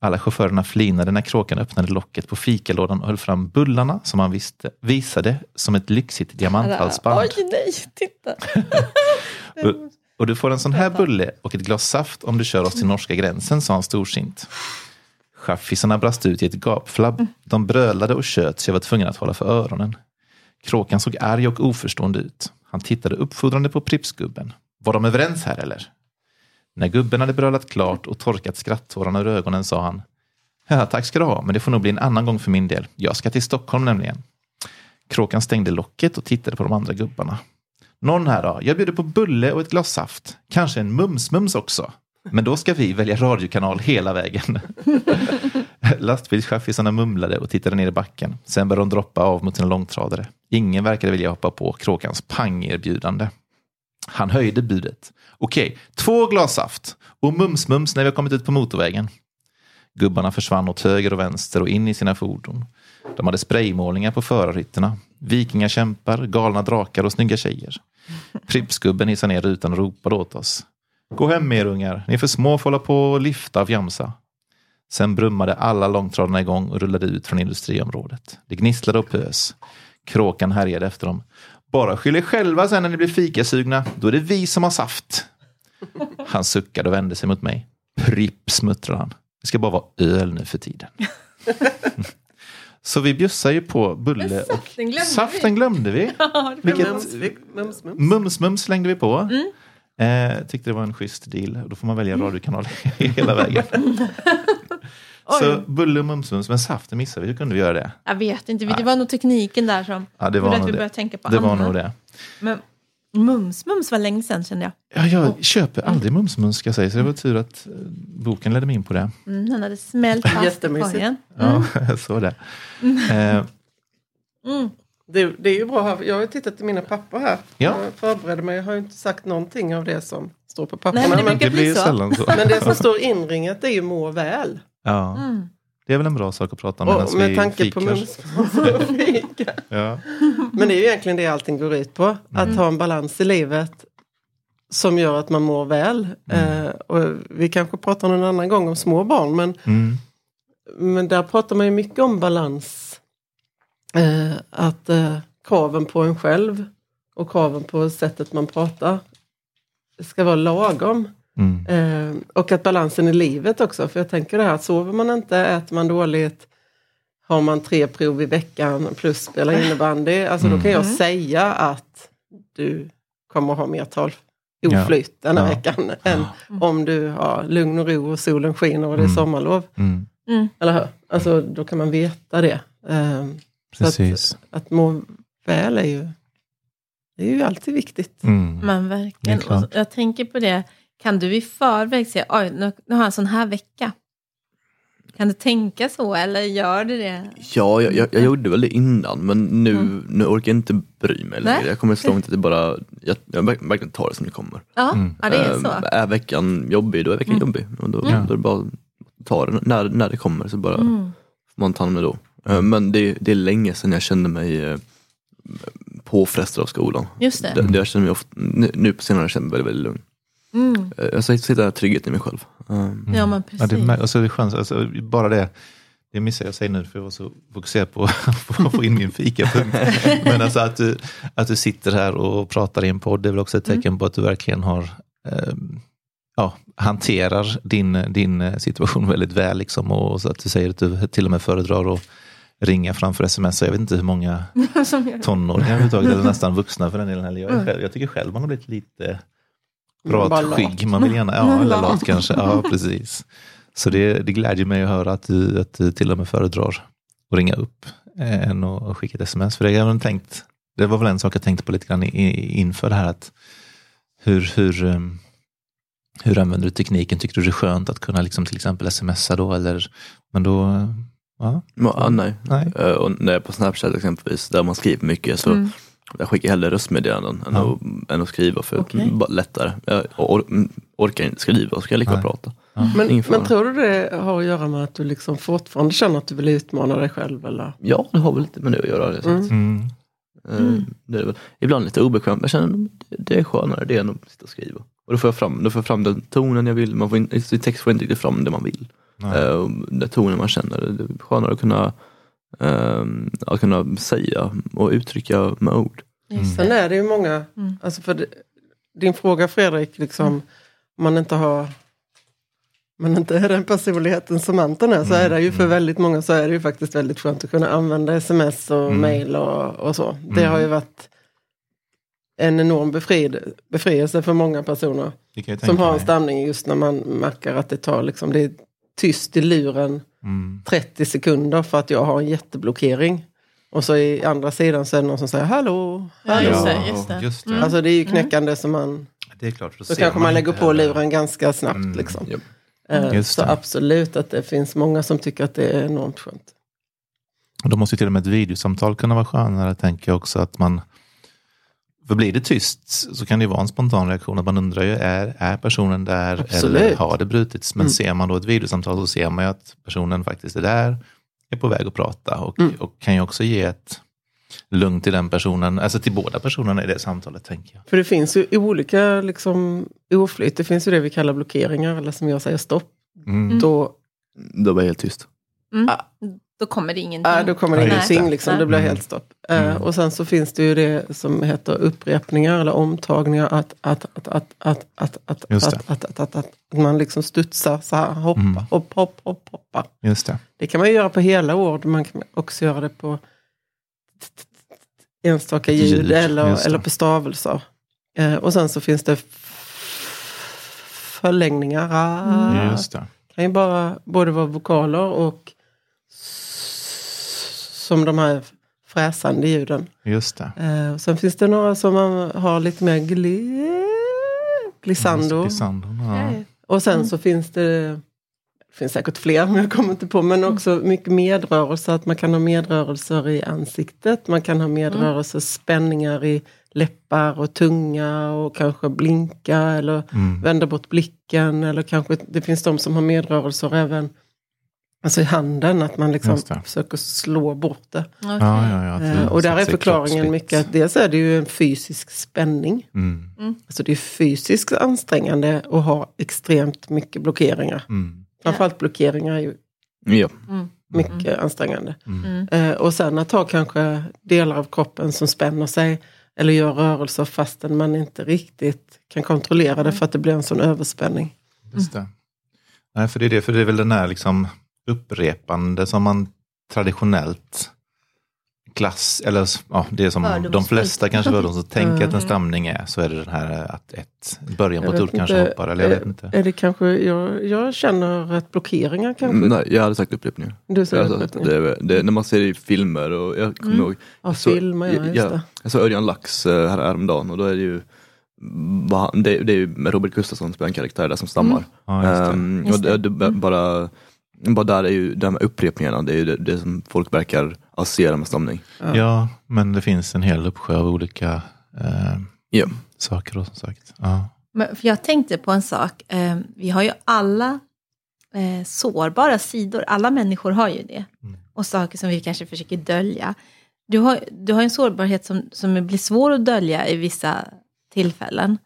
Alla chaufförerna flinade när kråkan öppnade locket på fikalådan och höll fram bullarna som han visste, visade som ett lyxigt diamanthalsband. Oj, nej, titta. Och du får en sån här bulle och ett glas saft om du kör oss till norska gränsen, sa han storsint. Chaffisarna brast ut i ett gapflabb. De brölade och tjöt så jag var tvungen att hålla för öronen. Kråkan såg arg och oförstående ut. Han tittade uppfordrande på Pripsgubben. Var de överens här eller? När gubben hade brölat klart och torkat skrattårarna ur ögonen sa han Ja, tack ska du ha, men det får nog bli en annan gång för min del. Jag ska till Stockholm nämligen. Kråkan stängde locket och tittade på de andra gubbarna. Någon här då? Jag bjuder på bulle och ett glas saft. Kanske en mums-mums också. Men då ska vi välja radiokanal hela vägen. Lastbilschaffisarna mumlade och tittade ner i backen. Sen började de droppa av mot sina långtradare. Ingen verkade vilja hoppa på kråkans pangerbjudande. Han höjde budet. Okej, två glas saft och mums-mums när vi har kommit ut på motorvägen. Gubbarna försvann åt höger och vänster och in i sina fordon. De hade spraymålningar på förarhytterna. Vikingakämpar, galna drakar och snygga tjejer. Pripsgubben hissade ner rutan och ropade åt oss. Gå hem med er ungar, ni är för små för att hålla på och lifta och fjamsa. Sen brummade alla långtradarna igång och rullade ut från industriområdet. Det gnisslade och pös. Kråkan härjade efter dem. Bara skyll er själva sen när ni blir fikasugna. Då är det vi som har saft. Han suckade och vände sig mot mig. Pripp, muttrade han. Det ska bara vara öl nu för tiden. Så vi bjussar ju på bulle och saften glömde saften vi. glömde vi. Ja, Vilket- Mums, mums, mums. Mums mums slängde vi på. Mm. Eh, tyckte det var en schysst deal. Då får man välja radiokanal hela vägen. Så bulle och mums mums, men saften missade vi. Hur kunde vi göra det? Jag vet inte, det var nog tekniken där som Ja, det gjorde var att nog vi det. började tänka på Det var annat. nog det. Men mums mums var länge sedan kände jag. Ja, jag köper aldrig mums mums ska jag säga. Så det var tur att eh, boken ledde mig in på det. Mm, den hade smält fast i korgen. Ja, jag såg det. Eh, Mm. Det, det är ju bra. här. Jag har tittat i mina papper här. Ja. Jag förberedde mig. Jag har ju inte sagt någonting av det som står på papperna. Nej, men det men, det blir så. sällan så. men det som står inringat är ju må väl. Ja, Mm. det är väl en bra sak att prata om medan Och med vi tanke fikar. på mums fika. Ja. Men det är ju egentligen det allting går ut på. Att Mm. ha en balans i livet som gör att man mår väl. Mm. Eh, och vi kanske pratar någon annan gång om små barn. Men, Mm. men där pratar man ju mycket om balans. Eh, att eh, kraven på en själv och kraven på sättet man pratar ska vara lagom. Mm. Eh, och att balansen i livet också. För jag tänker det här, sover man inte, äter man dåligt, har man tre prov i veckan plus spela innebandy. Alltså då kan jag Mm. säga att du kommer ha mer tal oflyt den här Ja. veckan än om du har lugn och ro och solen skiner och det är Mm. sommarlov. Mm. Mm. Eller hur? Alltså då kan man veta det. Eh, så att, Precis. att må väl är ju, det är ju alltid viktigt. Mm. Men verkligen. jag tänker på det, kan du i förväg säga, oj, nu, nu har jag en sån här vecka. Kan du tänka så eller gör du det? Ja, jag, jag, jag gjorde väl det innan men nu, Mm. nu orkar jag inte bry mig längre. Nej. Jag kommer så långt att det bara, jag, jag verk- verkligen tar det som det kommer. Ja, Mm. ja det är så. Är veckan jobbig, då är veckan Mm. jobbig. Och då, Ja. då är det bara att ta det när, när det kommer så bara Mm. får man ta hand om det då. Ehm, men det, det är länge sedan jag kände mig eh, påfrestad av skolan. Just det. Det, det jag känner mig ofta, nu, nu på senare känner jag mig väldigt, väldigt lugn. Mm. Eh, sitter där trygghet i mig själv. Ehm, Ja men Ja, precis. det, är- och så är det skönt, alltså, bara det, det missade jag säga nu för jag var så fokuserad på, på att få in min fikapunkt. Men alltså att du, att du sitter här och pratar i en podd, det är väl också ett tecken på att du verkligen har ehm, ja, hanterar din, din situation väldigt väl. Liksom, och så att du säger att du till och med föredrar att ringa framför sms. Jag vet inte hur många det. tonåringar överhuvudtaget, eller nästan vuxna för den delen. Jag, är själv, jag tycker själv man har blivit lite pratskygg. Man vill gärna, ja, eller Lat. kanske. Ja, precis. Så det, det glädjer mig att höra att du, att du till och med föredrar att ringa upp eh, än att skicka ett sms. För det, jag tänkt, det var väl en sak jag tänkte på lite grann inför det här. att hur, hur, um, hur använder du tekniken? Tycker du det är skönt att kunna liksom till exempel smsa då? Eller, men då, eh, ja, ah, nej. nej. Eh, och när jag är på Snapchat exempelvis, där man skriver mycket, så Mm. Jag skickar hellre röstmeddelanden än, Ja. att, än att skriva för bara lättare. Jag or, mm, orkar inte skriva, så ska jag lika prata. Men, Ingen fara. men tror du det har att göra med att du liksom fortfarande känner att du vill utmana dig själv? Eller? Ja, det har väl lite med det att göra. Det, Mm. Mm. Eh, det är väl, ibland lite obekvämt, men jag känner det- är skönare det än att sitta och skriva. Och då får jag fram, då får jag fram den tonen jag vill, man får in, i text får jag inte riktigt fram det man vill. Och den tonen man känner, det är skönare att kunna, eh, att kunna säga och uttrycka med ord. Just Sen är det ju många, Mm. alltså för din fråga Fredrik, liksom, om man inte har man inte är den personligheten som Anton är, så är det ju för väldigt många så är det ju faktiskt väldigt skönt att kunna använda sms och Mm. mail och, och så. Det Mm. har ju varit en enorm befrid, befrielse för många personer som har en mig. stämning just när man märker att det tar liksom, det är tyst i luren Mm. 30 sekunder för att jag har en jätteblockering. Och så i andra sidan så är det någon som säger hallå. Ja, hallå. just det. Just det. just det. Mm. Alltså det är ju knäckande som man, Det är klart. Då så ser kanske man lägger inte på heller- luren ganska snabbt. Mm, liksom. ja. Eh, Just så det. absolut att det finns många som tycker att det är enormt skönt. Och då måste ju till och med ett videosamtal kunna vara skönare, tänker jag också. att man för blir det tyst så kan det ju vara en spontan reaktion. Att man undrar ju, är, är personen där Absolut. eller har det brutits? Men Mm. ser man då ett videosamtal så ser man ju att personen faktiskt är där, är på väg att prata och, Mm. och kan ju också ge ett lugn till den personen, alltså till båda personerna i det samtalet tänker jag. För det finns ju olika liksom, oflyt. Det finns ju det vi kallar blockeringar eller som jag säger stopp. Mm. Då Då var jag helt tyst. Mm. Ah. Då kommer det ingenting. Ja, då kommer det ingenting, det. liksom, det blir Mm. helt stopp. Eh, Mm. och sen så finns det ju det som heter upprepningar eller omtagningar. Att, att, att, att, att, att, att, att, att, att, att, man liksom studsar så här, hoppa, Mm. hopp, hopp, hopp, hoppa. Just det. Det kan man ju göra på hela ord, man kan också göra det på enstaka ljud, eller, eller på stavelser. Eh, och sen så finns det förlängningar. Ah. Just det. kan ju bara både vara vokaler och som de här fräsande ljuden. Just det. Eh, sen finns det några som man har lite mer gli, glissando. Glissando, ja. Och sen Mm. så finns det, det finns säkert fler men jag kommer inte på, men också mycket medrörelser. Att man kan ha medrörelser i ansiktet, man kan ha medrörelser, spänningar i läppar och tunga och kanske blinka eller Mm. vända bort blicken. Eller kanske, det finns de som har medrörelser även alltså i handen, att man liksom försöker slå bort det. Okej. Ja, ja, ja. Eh, det och där är förklaringen mycket att dels är det ju en fysisk spänning. Mm. Alltså det är fysiskt ansträngande att ha extremt mycket blockeringar. Mm. Framförallt blockeringar är ju Ja. Mm. mycket ansträngande. Mm. Mm. Eh, och sen att ha kanske delar av kroppen som spänner sig eller gör rörelser fastän man inte riktigt kan kontrollera det för att det blir en sån överspänning. Just det. Nej, för det är det, för det är väl den här liksom upprepande som man traditionellt klass, eller ja, det som de flesta kanske för de som tänker att en Mm. stamning är, så är det den här att ett början på Jag ett ord kanske inte, hoppar, eller jag vet inte. Är det kanske, jag, jag känner att blockeringar kanske... Mm, Nej, jag hade sagt upprepningar. Du säger upprepningar. det, det, när man ser det i filmer och jag kommer Mm. ihåg Ja, så- filmer, ja, just ja. det. Jag såg Örjan Lax eh, här häromdagen och då är det ju det, det är ju Robert Gustafsson som spelar en karaktär där som stammar. Ja, just det. Just och det, det. det, bara, bara där är ju de här upprepningarna, det är ju det, det som folk verkar associera med stamning. Ja, men det finns en hel uppsjö av olika eh, Ja. saker då, som sagt. Ja. Men, för jag tänkte på en sak. Eh, vi har ju alla eh, sårbara sidor. Alla människor har ju det. Mm. Och saker som vi kanske försöker dölja. Du har, du har en sårbarhet som, som blir svår att dölja i vissa tillfällen.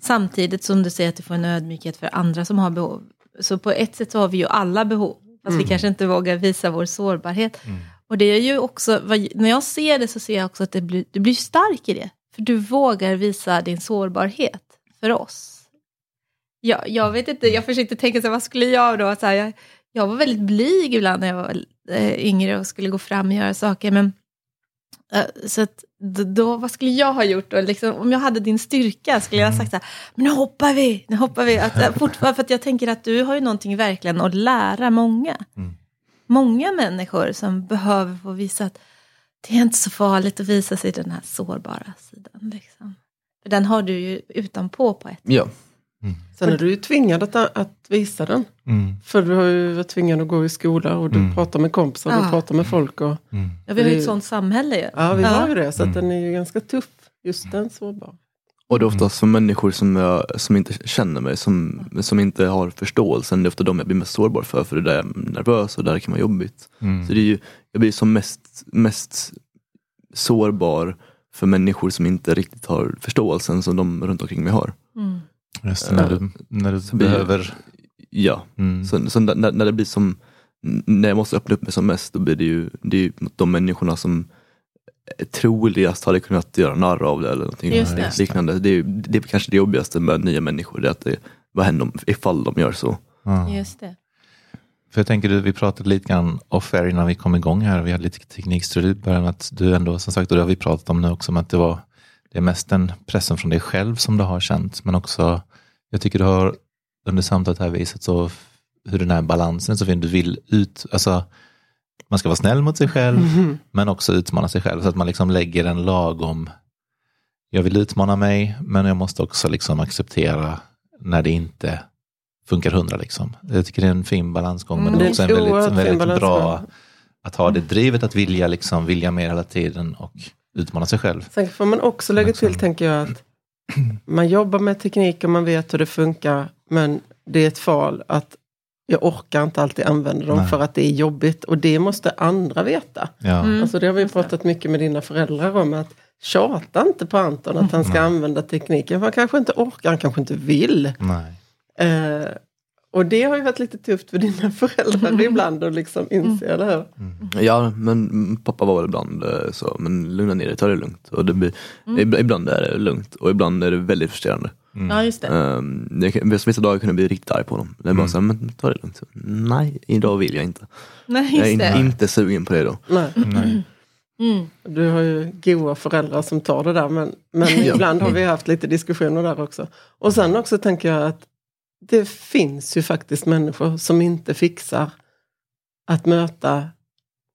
Samtidigt som du säger att du får en ödmjukhet för andra som har behov. Så på ett sätt så har vi ju alla behov. Fast vi kanske inte vågar visa vår sårbarhet. Mm. Och det är ju också, när jag ser det så ser jag också att det blir, du blir stark i det. För du vågar visa din sårbarhet för oss. Jag, jag vet inte, jag försökte tänka så här, vad skulle jag då? Så här, jag, jag var väldigt blyg ibland när jag var eh, yngre och skulle gå fram och göra saker. Men, så att, då, vad skulle jag ha gjort då? Liksom, om jag hade din styrka skulle jag ha sagt så här, men nu hoppar vi, nu hoppar vi. Att, eh, fortfarande, för att jag tänker att du har ju någonting verkligen att lära många. Mm. Många människor som behöver få visa att det är inte så farligt att visa sig den här sårbara sidan. Liksom. För den har du ju utanpå på ett Ja. Sen är du ju tvingad att, att visa den. Mm. För du har ju varit tvingad att gå i skola och du Mm. pratar med kompisar, du Ah. pratar med folk. Och, Mm. Ja, vi har ju ett sånt samhälle ju. ja, vi Ja. har ju det. Så att Mm. den är ju ganska tuff. Just den sårbar. Och det är oftast för människor som, jag, som inte känner mig, som, som inte har förståelsen, det är ofta de jag blir mest sårbar för, för det där jag är nervös och det där kan vara jobbigt. Mm. Så det är ju, jag blir som mest, mest sårbar för människor som inte riktigt har förståelsen som de runt omkring mig har. Mm. Just det, när du, när du Så blir- behöver... Ja, Mm. så, så när, när det blir som, när jag måste öppna upp mig som mest, då blir det ju, det är ju de människorna som troligast hade kunnat göra narr av det eller någonting Just det. liknande. Det är, det är kanske det jobbigaste med nya människor, det är att det, vad händer om, ifall de gör så? Ja. Just det. För jag tänker, vi pratade lite grann off-air innan vi kom igång här. Vi hade lite teknikstrul i början. Att du ändå, som sagt, och det har vi pratat om nu också, men att det var det är mest den pressen från dig själv som du har känt. Men också, jag tycker du har under samtalet här visat så hur den här balansen så fin. Du vill ut, alltså man ska vara snäll mot sig själv, men också utmana sig själv. Så att man liksom lägger en lagom, jag vill utmana mig, men jag måste också liksom acceptera när det inte funkar hundra. Liksom. Jag tycker det är en fin balansgång, Mm, men det är också en väldigt, en väldigt bra att ha det drivet att vilja, liksom, vilja mer hela tiden och utmana sig själv. Sen får man också lägga till, tänker jag, att man jobbar med teknik och man vet hur det funkar. Men det är ett val att jag orkar inte alltid använda dem Nej. för att det är jobbigt. Och det måste andra veta. Ja. Mm. Alltså det har vi pratat mycket med dina föräldrar om. att Tjata inte på Anton att han ska Nej. använda tekniken. För han kanske inte orkar, han kanske inte vill. Nej. Eh, Och det har ju varit lite tufft för dina föräldrar ibland att liksom inse det här. Ja, men pappa var väl ibland eh, så, men lugna ner dig, ta det lugnt. Och det blir, ib- Ibland är det lugnt och ibland är det väldigt frustrerande. Ja, just det. Um, det kan- vissa dagar kunde jag bli riktigt arg på dem. Det är bara så här, men ta det lugnt. Nej, idag vill jag inte. Nej, Jag är det. inte sugen på det då. Nej. Nej. Mm. Du har ju goa föräldrar som tar det där men, men Ja. ibland har vi haft lite diskussioner där också. Och sen också tänker jag att det finns ju faktiskt människor som inte fixar att möta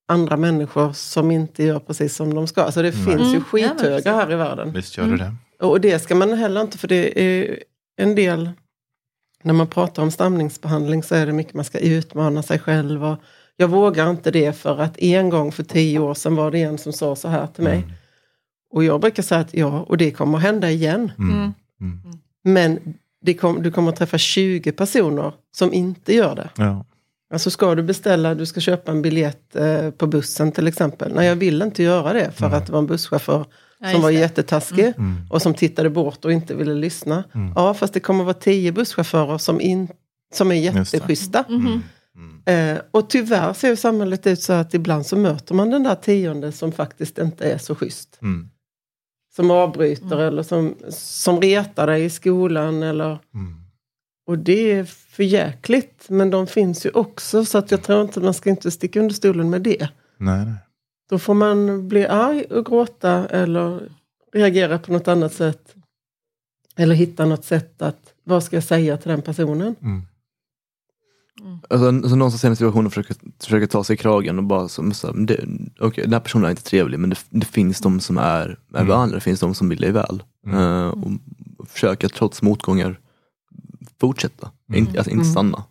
andra människor som inte gör precis som de ska. Alltså det Nej. finns ju Mm. Ja, men skithöga precis. här i världen. Visst gör du det. Och det ska man heller inte, för det är en del, när man pratar om stamningsbehandling så är det mycket man ska utmana sig själv. Och jag vågar inte det för att en gång för tio år sedan var det en som sa så här till mig. Mm. Och jag brukar säga att ja, och det kommer att hända igen. Mm. Mm. Mm. Men det kom, du kommer att träffa 20 personer som inte gör det. Ja. Alltså ska du beställa, du ska köpa en biljett eh, på bussen till exempel. Nej, jag vill inte göra det för Mm. att det var en busschaufför Ja, som just var det. jättetaskig Mm. och som tittade bort och inte ville lyssna. Mm. Ja, fast det kommer att vara tio busschaufförer som, in, som är jätteschyssta. Mhm. Mm. Eh, och tyvärr ser ju samhället ut så att ibland så möter man den där tionde som faktiskt inte är så schysst. Mm. Som avbryter eller som, som retar dig i skolan. Eller, Mm. och det är för jäkligt. Men de finns ju också så att jag tror inte man ska inte sticka under stolen med det. Nej, nej. Då får man bli arg och gråta eller reagera på något annat sätt. Eller hitta något sätt att, vad ska jag säga till den personen? Mm. Alltså, alltså någon som ser en situation och försöker, försöker ta sig i kragen och bara så, så, här, det, okej, den här personen är inte trevlig men det, det finns de som är, är Mm. varandra, det finns de som vill dig väl. Mm. Eh, och, försöka trots motgångar fortsätta, Mm. inte, alltså, inte Mm. stanna.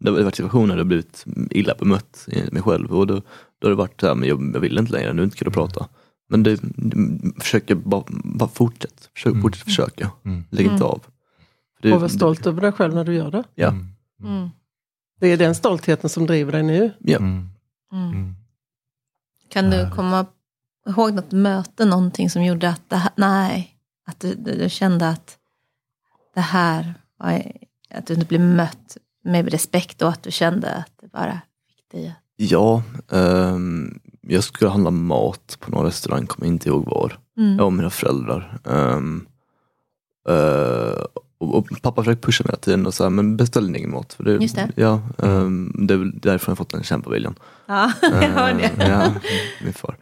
Det har varit situationer där jag blivit illa bemött i mig själv och då, då har det varit såhär, men jag, jag vill inte längre, nu är inte kul att prata. Men det, det försöker bara, bara fortsätt, försök, Mm. fortsätt försöka, Mm. lägg inte Mm. av. Det- och var stolt över dig själv när du gör det. Ja. Mm. Det är den stoltheten som driver dig nu. Ja. Mm. Mm. Mm. Kan du komma ihåg något möte, någonting som gjorde att det här, nej, att du, du, kände att det här var, att du inte blev mött med respekt och att du kände att det bara fick dig att... Ja, ehm, jag skulle handla mat på någon restaurang, kommer inte ihåg var. Mm. Jag och mina föräldrar. Ehm, eh, och, och pappa försökte pusha mig hela tiden och sa, men beställ din egen mat. För det, Just det. Ja, ehm, det är väl därför jag fått den kämpaviljan. Ja, jag hör det. Eh, ja, min far.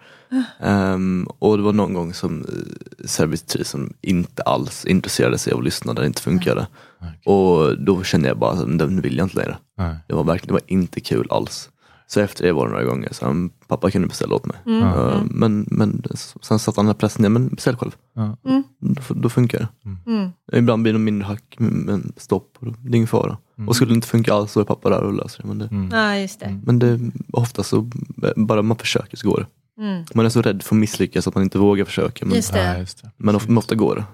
Ehm, och det var någon gång som uh, servitrisen inte alls intresserade sig av att lyssna, där det inte funkade. Okej. Och då kände jag bara, att nu vill jag inte längre. Nej. Det var verkligen det var inte kul alls. Så efter det var det några gånger, så han, pappa kunde beställa åt mig. Mm. Eh, men, men sen satte han den här pressen, ja, men beställ själv. Mm. Då, då funkar det. Mm. Ibland blir det mindre hack, men stopp, och det är ingen fara. Mm. Och skulle det inte funka alls så är pappa där och löser det. Men, det, Mm. Ja, just det. men det, ofta så, bara man försöker så går det. Mm. Man är så rädd för att misslyckas att man inte vågar försöka. Men, Just det. Ja, just det. men, ofta, ofta går det.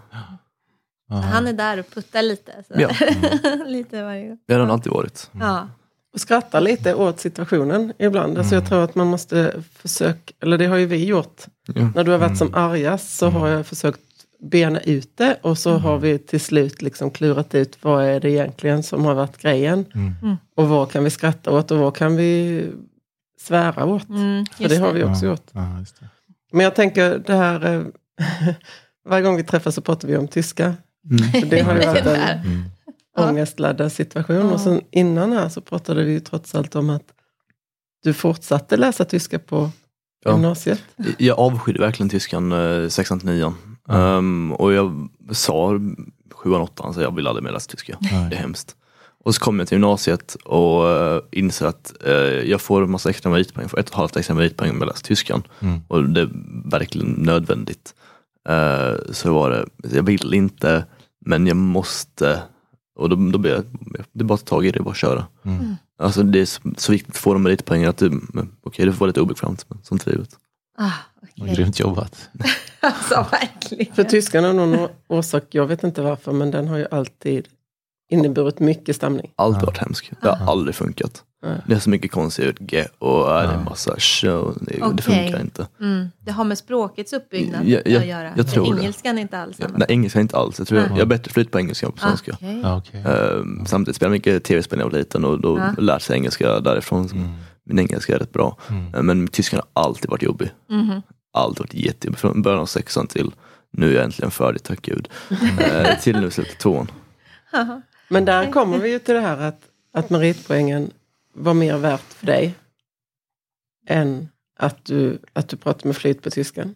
Ja. Han är där och puttar lite. Så. Ja. lite varje gång. Det har han alltid varit. Ja. Och skratta lite åt situationen ibland. Alltså jag tror att man måste försöka, eller det har ju vi gjort. Ja. När du har varit som argast så har jag försökt bena ut det och så har vi till slut liksom klurat ut vad är det egentligen som har varit grejen. Mm. Och vad kan vi skratta åt och vad kan vi svära åt. Mm, För det har vi Ja. också gjort. Ja, just det. Men jag tänker det här, eh, varje gång vi träffas så pratar vi om tyska. Mm. Det har ju varit en Mm. Ja. ångestladdad situation. Ja. Och sen innan här så pratade vi ju trots allt om att du fortsatte läsa tyska på Ja. gymnasiet. Jag avskydde verkligen tyskan eh, sexan till nian. Ja. Ehm, och jag sa sjuan, åttan, så jag vill aldrig mer läsa tyska. Nej. Det är hemskt. Och så kom jag till gymnasiet och uh, inser att eh, jag får en massa extra meritpoäng, får ett och ett halvt extra meritpoäng om jag läser tyskan. Mm. Och det är verkligen nödvändigt. Eh, så var det, jag vill inte, men jag måste. Och då, då blir jag, det är bara att ta tag i det, bara köra. Mm. Alltså det är så, så viktigt att få de meritpoängen att du, okej det får vara lite obekvämt, men sånt är livet. Ah, okej. Grymt jobbat. Alltså verkligen. För tyskan av någon orsak, jag vet inte varför, men den har ju alltid inneburit mycket stamning. Alltid varit hemsk. Det har aldrig funkat. Det är så mycket konstiga utg och är det en massa show. Det, Okej. det funkar inte. Mm. Det har med språkets uppbyggnad Ja, ja, att göra. jag tror det. Engelskan är inte alls Ja, nej, engelska inte alls. Jag tror jag, jag har bättre flyt på engelska än på svenska. Ja, okej. Ehm, samtidigt spelade jag mycket tv-spel när jag var liten och då Ja. lärt sig engelska därifrån. Mm. Min engelska är rätt bra. Mm. Ehm, men tyskan har alltid varit jobbig. Mhm. Alltid varit jättejobbig. Från början av sexan till nu är jag äntligen färdig, tack gud. Ehm, till nu slutet tvåan. Haha. Men där kommer vi ju till det här att, att meritpoängen var mer värt för dig än att du, att du pratar med flyt på tyskan.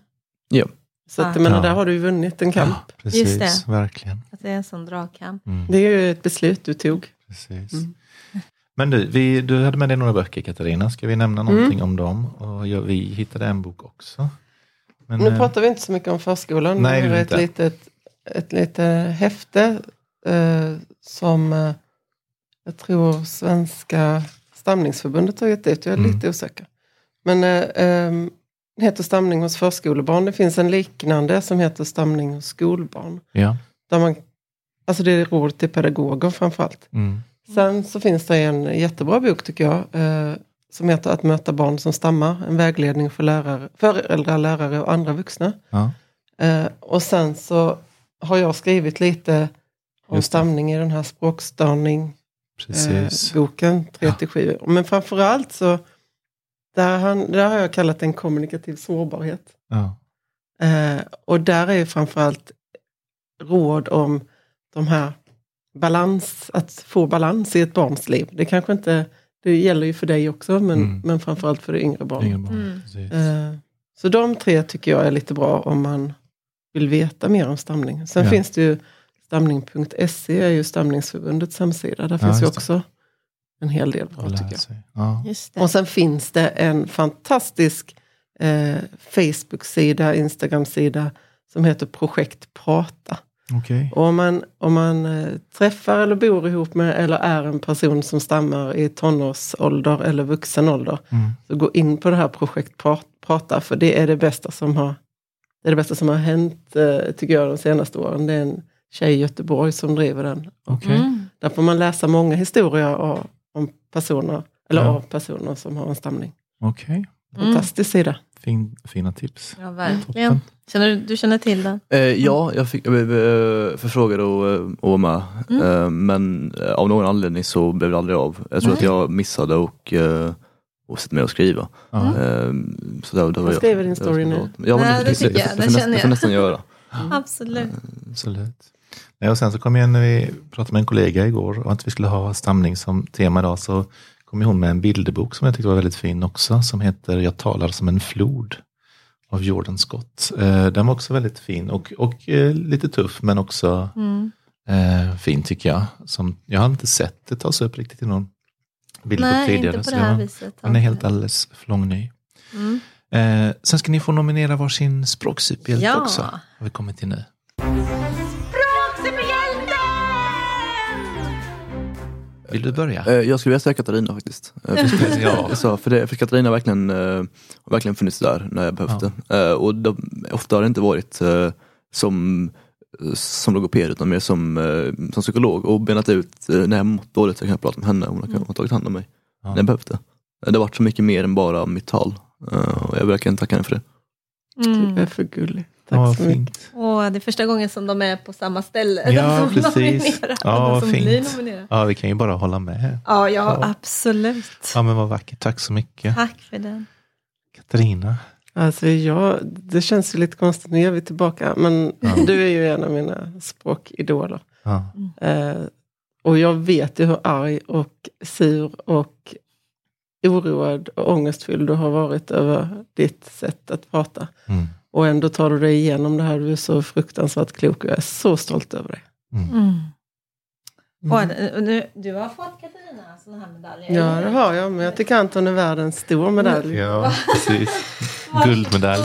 Ja. Så att, Ja. jag menar, där har du vunnit en kamp. Ja, precis, Just det. verkligen. Att det är en sån dragkamp. Mm. Det är ju ett beslut du tog. Precis. Mm. Men du, vi, du hade med dig några böcker Katarina, ska vi nämna Mm. någonting om dem? Och jag, vi hittade en bok också. Men, Nu eh, pratar vi inte så mycket om förskolan. Nej, Nu det är är det ett litet, ett litet häfte eh, som eh, jag tror Svenska stamningsförbundet har gett ut. Jag är Mm. lite osäker. Men eh, ehm, det heter Stamning hos förskolebarn. Det finns en liknande som heter Stamning hos skolbarn. ja. Där man, alltså det är råd till pedagoger framförallt. Mm. Sen så finns det en jättebra bok tycker jag. Eh, som heter Att möta barn som stammar. En vägledning för lärare, föräldrar, lärare och andra vuxna. Ja. Eh, och sen så har jag skrivit lite om stamning i den här språkstörning Precis. eh, boken 37. Men framförallt så där, han, där har jag kallat den kommunikativ sårbarhet. ja. Eh, och där är ju framförallt råd om de här balans, att få balans i ett barns liv. Det kanske inte, det gäller ju för dig också, men, Mm. men framförallt för det yngre barnet. Barn. Mm. Eh, Så de tre tycker jag är lite bra om man vill veta mer om stamning. Sen Ja. finns det ju stamning.se är ju Stamningsförbundets hemsida. Där Ja, finns ju just det. också en hel del bra tycker jag. Ja. Och sen finns det en fantastisk eh, Facebook-sida, Instagram-sida som heter Projekt Prata. Okej. Och om man, om man eh, träffar eller bor ihop med eller är en person som stammar i tonårsålder eller vuxen ålder Mm. så gå in på det här projekt Pra- Prata, för det är det bästa som har, det är det bästa som har hänt, eh, tycker jag, de senaste åren. Det är en tjej i Göteborg som driver den. Okej. Mm. Där får man läsa många historier av, om personer, eller Ja. av personer som har en stamning. Mm. Fantastisk sida. Fin, fina tips. Ja, verkligen. Toppen. Känner du, du känner till den? Eh, ja, jag, fick, jag blev eh, förfrågad att eh, att vara med. Mm. Eh, men eh, av någon anledning så blev det aldrig av. Jag tror Nej. att jag missade och, eh, och sätta med och skriva. Mm. Eh, så där, där var Jag jag, skriver din jag story var nu. Ja, men Nej, det tycker jag. får Det nästan- känner det jag. får nästan göra. Absolut. Absolut. Nej, och sen så kom jag när vi pratade med en kollega igår och att vi skulle ha stamning som tema idag så kom hon med en bilderbok som jag tyckte var väldigt fin också som heter Jag talar som en flod av Jordan Scott. Eh, den var också väldigt fin och, och eh, lite tuff men också Mm. eh, fin tycker jag. Som, jag har inte sett det tas upp riktigt i någon bildbok Nej, tidigare. inte på det här var- viset. Den är helt alldeles för lång ny. Mm. Eh, sen ska ni få nominera varsin språksuperhjälte Ja. också. Har vi kommit till nu. Vill du börja? Eh, jag skulle vilja säga Katarina faktiskt. Eh, för- Ja. För, det, för Katarina har verkligen, eh, har verkligen funnits där när jag behövt det. Eh, och de, ofta har det inte varit eh, som, som logoped utan mer som, eh, som psykolog och benat ut eh, när jag mått dåligt så kan jag prata med henne. Hon har, hon har tagit hand om mig Ja. när jag behövt det. Det har varit så mycket mer än bara mitt tal. Eh, och jag vill verkligen tacka henne för det. Du Mm. är för gullig. Tack Ja, så mycket. fint. Åh, det är första gången som de är på samma ställe. Ja, de som precis. Ja, de vad som fint. Ja, vi kan ju bara hålla med. Ja, ja, Ja. absolut. Ja, men vad vackert. Tack så mycket. Tack för den. Katarina. Alltså jag, det känns ju lite konstigt, nu är vi tillbaka. Men Ja. du är ju en av mina språkidoler. Ja. Eh, och jag vet ju hur arg och sur och oroad och ångestfylld du har varit över ditt sätt att prata. Mm. Och ändå tar du dig igenom det här. Du är så fruktansvärt klok och jag är så stolt över dig. Mm. Mm. Mm. Och, och nu, du har fått Katarina sådana här medaljer. Ja, det har jag. Men jag tycker Anton är värd en stor medalj. Ja, precis. Guldmedalj.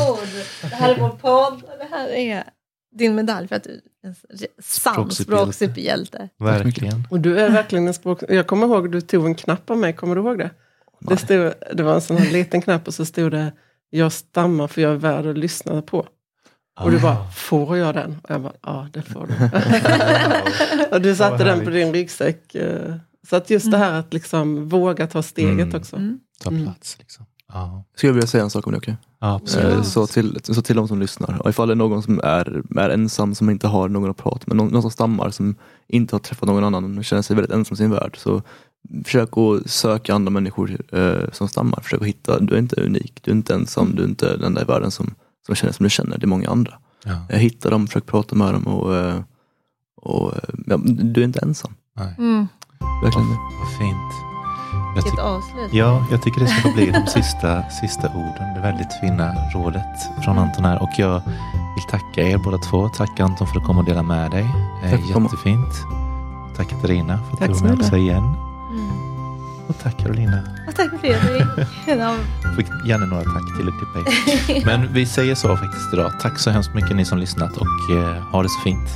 Det här är vår podd. och Det här är din medalj för att du är en sann Språksuperhjälte. språksuperhjälte. Verkligen. Och du är verkligen en språk... Jag kommer ihåg du tog en knapp av mig. Kommer du ihåg det? Det, stod, det var en sån här liten knapp och så stod det Jag stammar för jag är värd att lyssna på. Och du bara, får jag den? Och jag bara, ja det får du. och du satte den på din ryggsäck. eh, Så att just det här att liksom våga ta steget Mm. också. Mm. Ta Mm. plats. Liksom. Ja, Skulle jag vilja säga en sak om det, ja, absolut. Eh, Så till, så till de som lyssnar. Och ifall det är någon som är, är ensam, som inte har någon att prata med, någon, någon som stammar, som inte har träffat någon annan och känner sig väldigt ensam i sin värld. Så försök att söka andra människor eh, som stammar. Försök att hitta, du är inte unik, du är inte ensam, du är inte den enda i världen som, som känner som du känner, det är många andra. Ja. Hitta dem, försök prata med dem och, eh, och eh, ja, du är inte ensam. Nej. Mm. Verkligen. Vad fint. Jag Vilket avslut. Ja, jag tycker det ska bli de sista, sista orden. Det väldigt fina rådet från Anton här. Och jag vill tacka er båda två. Tack Anton för att komma och dela med dig. Tack. Jättefint. Tack Katarina för att Tack du var med också igen. Och tack Carolina. Och tack Fredrik. Fick gärna några tack till och klippa Men vi säger så faktiskt idag. Tack så hemskt mycket ni som lyssnat och eh, ha det så fint.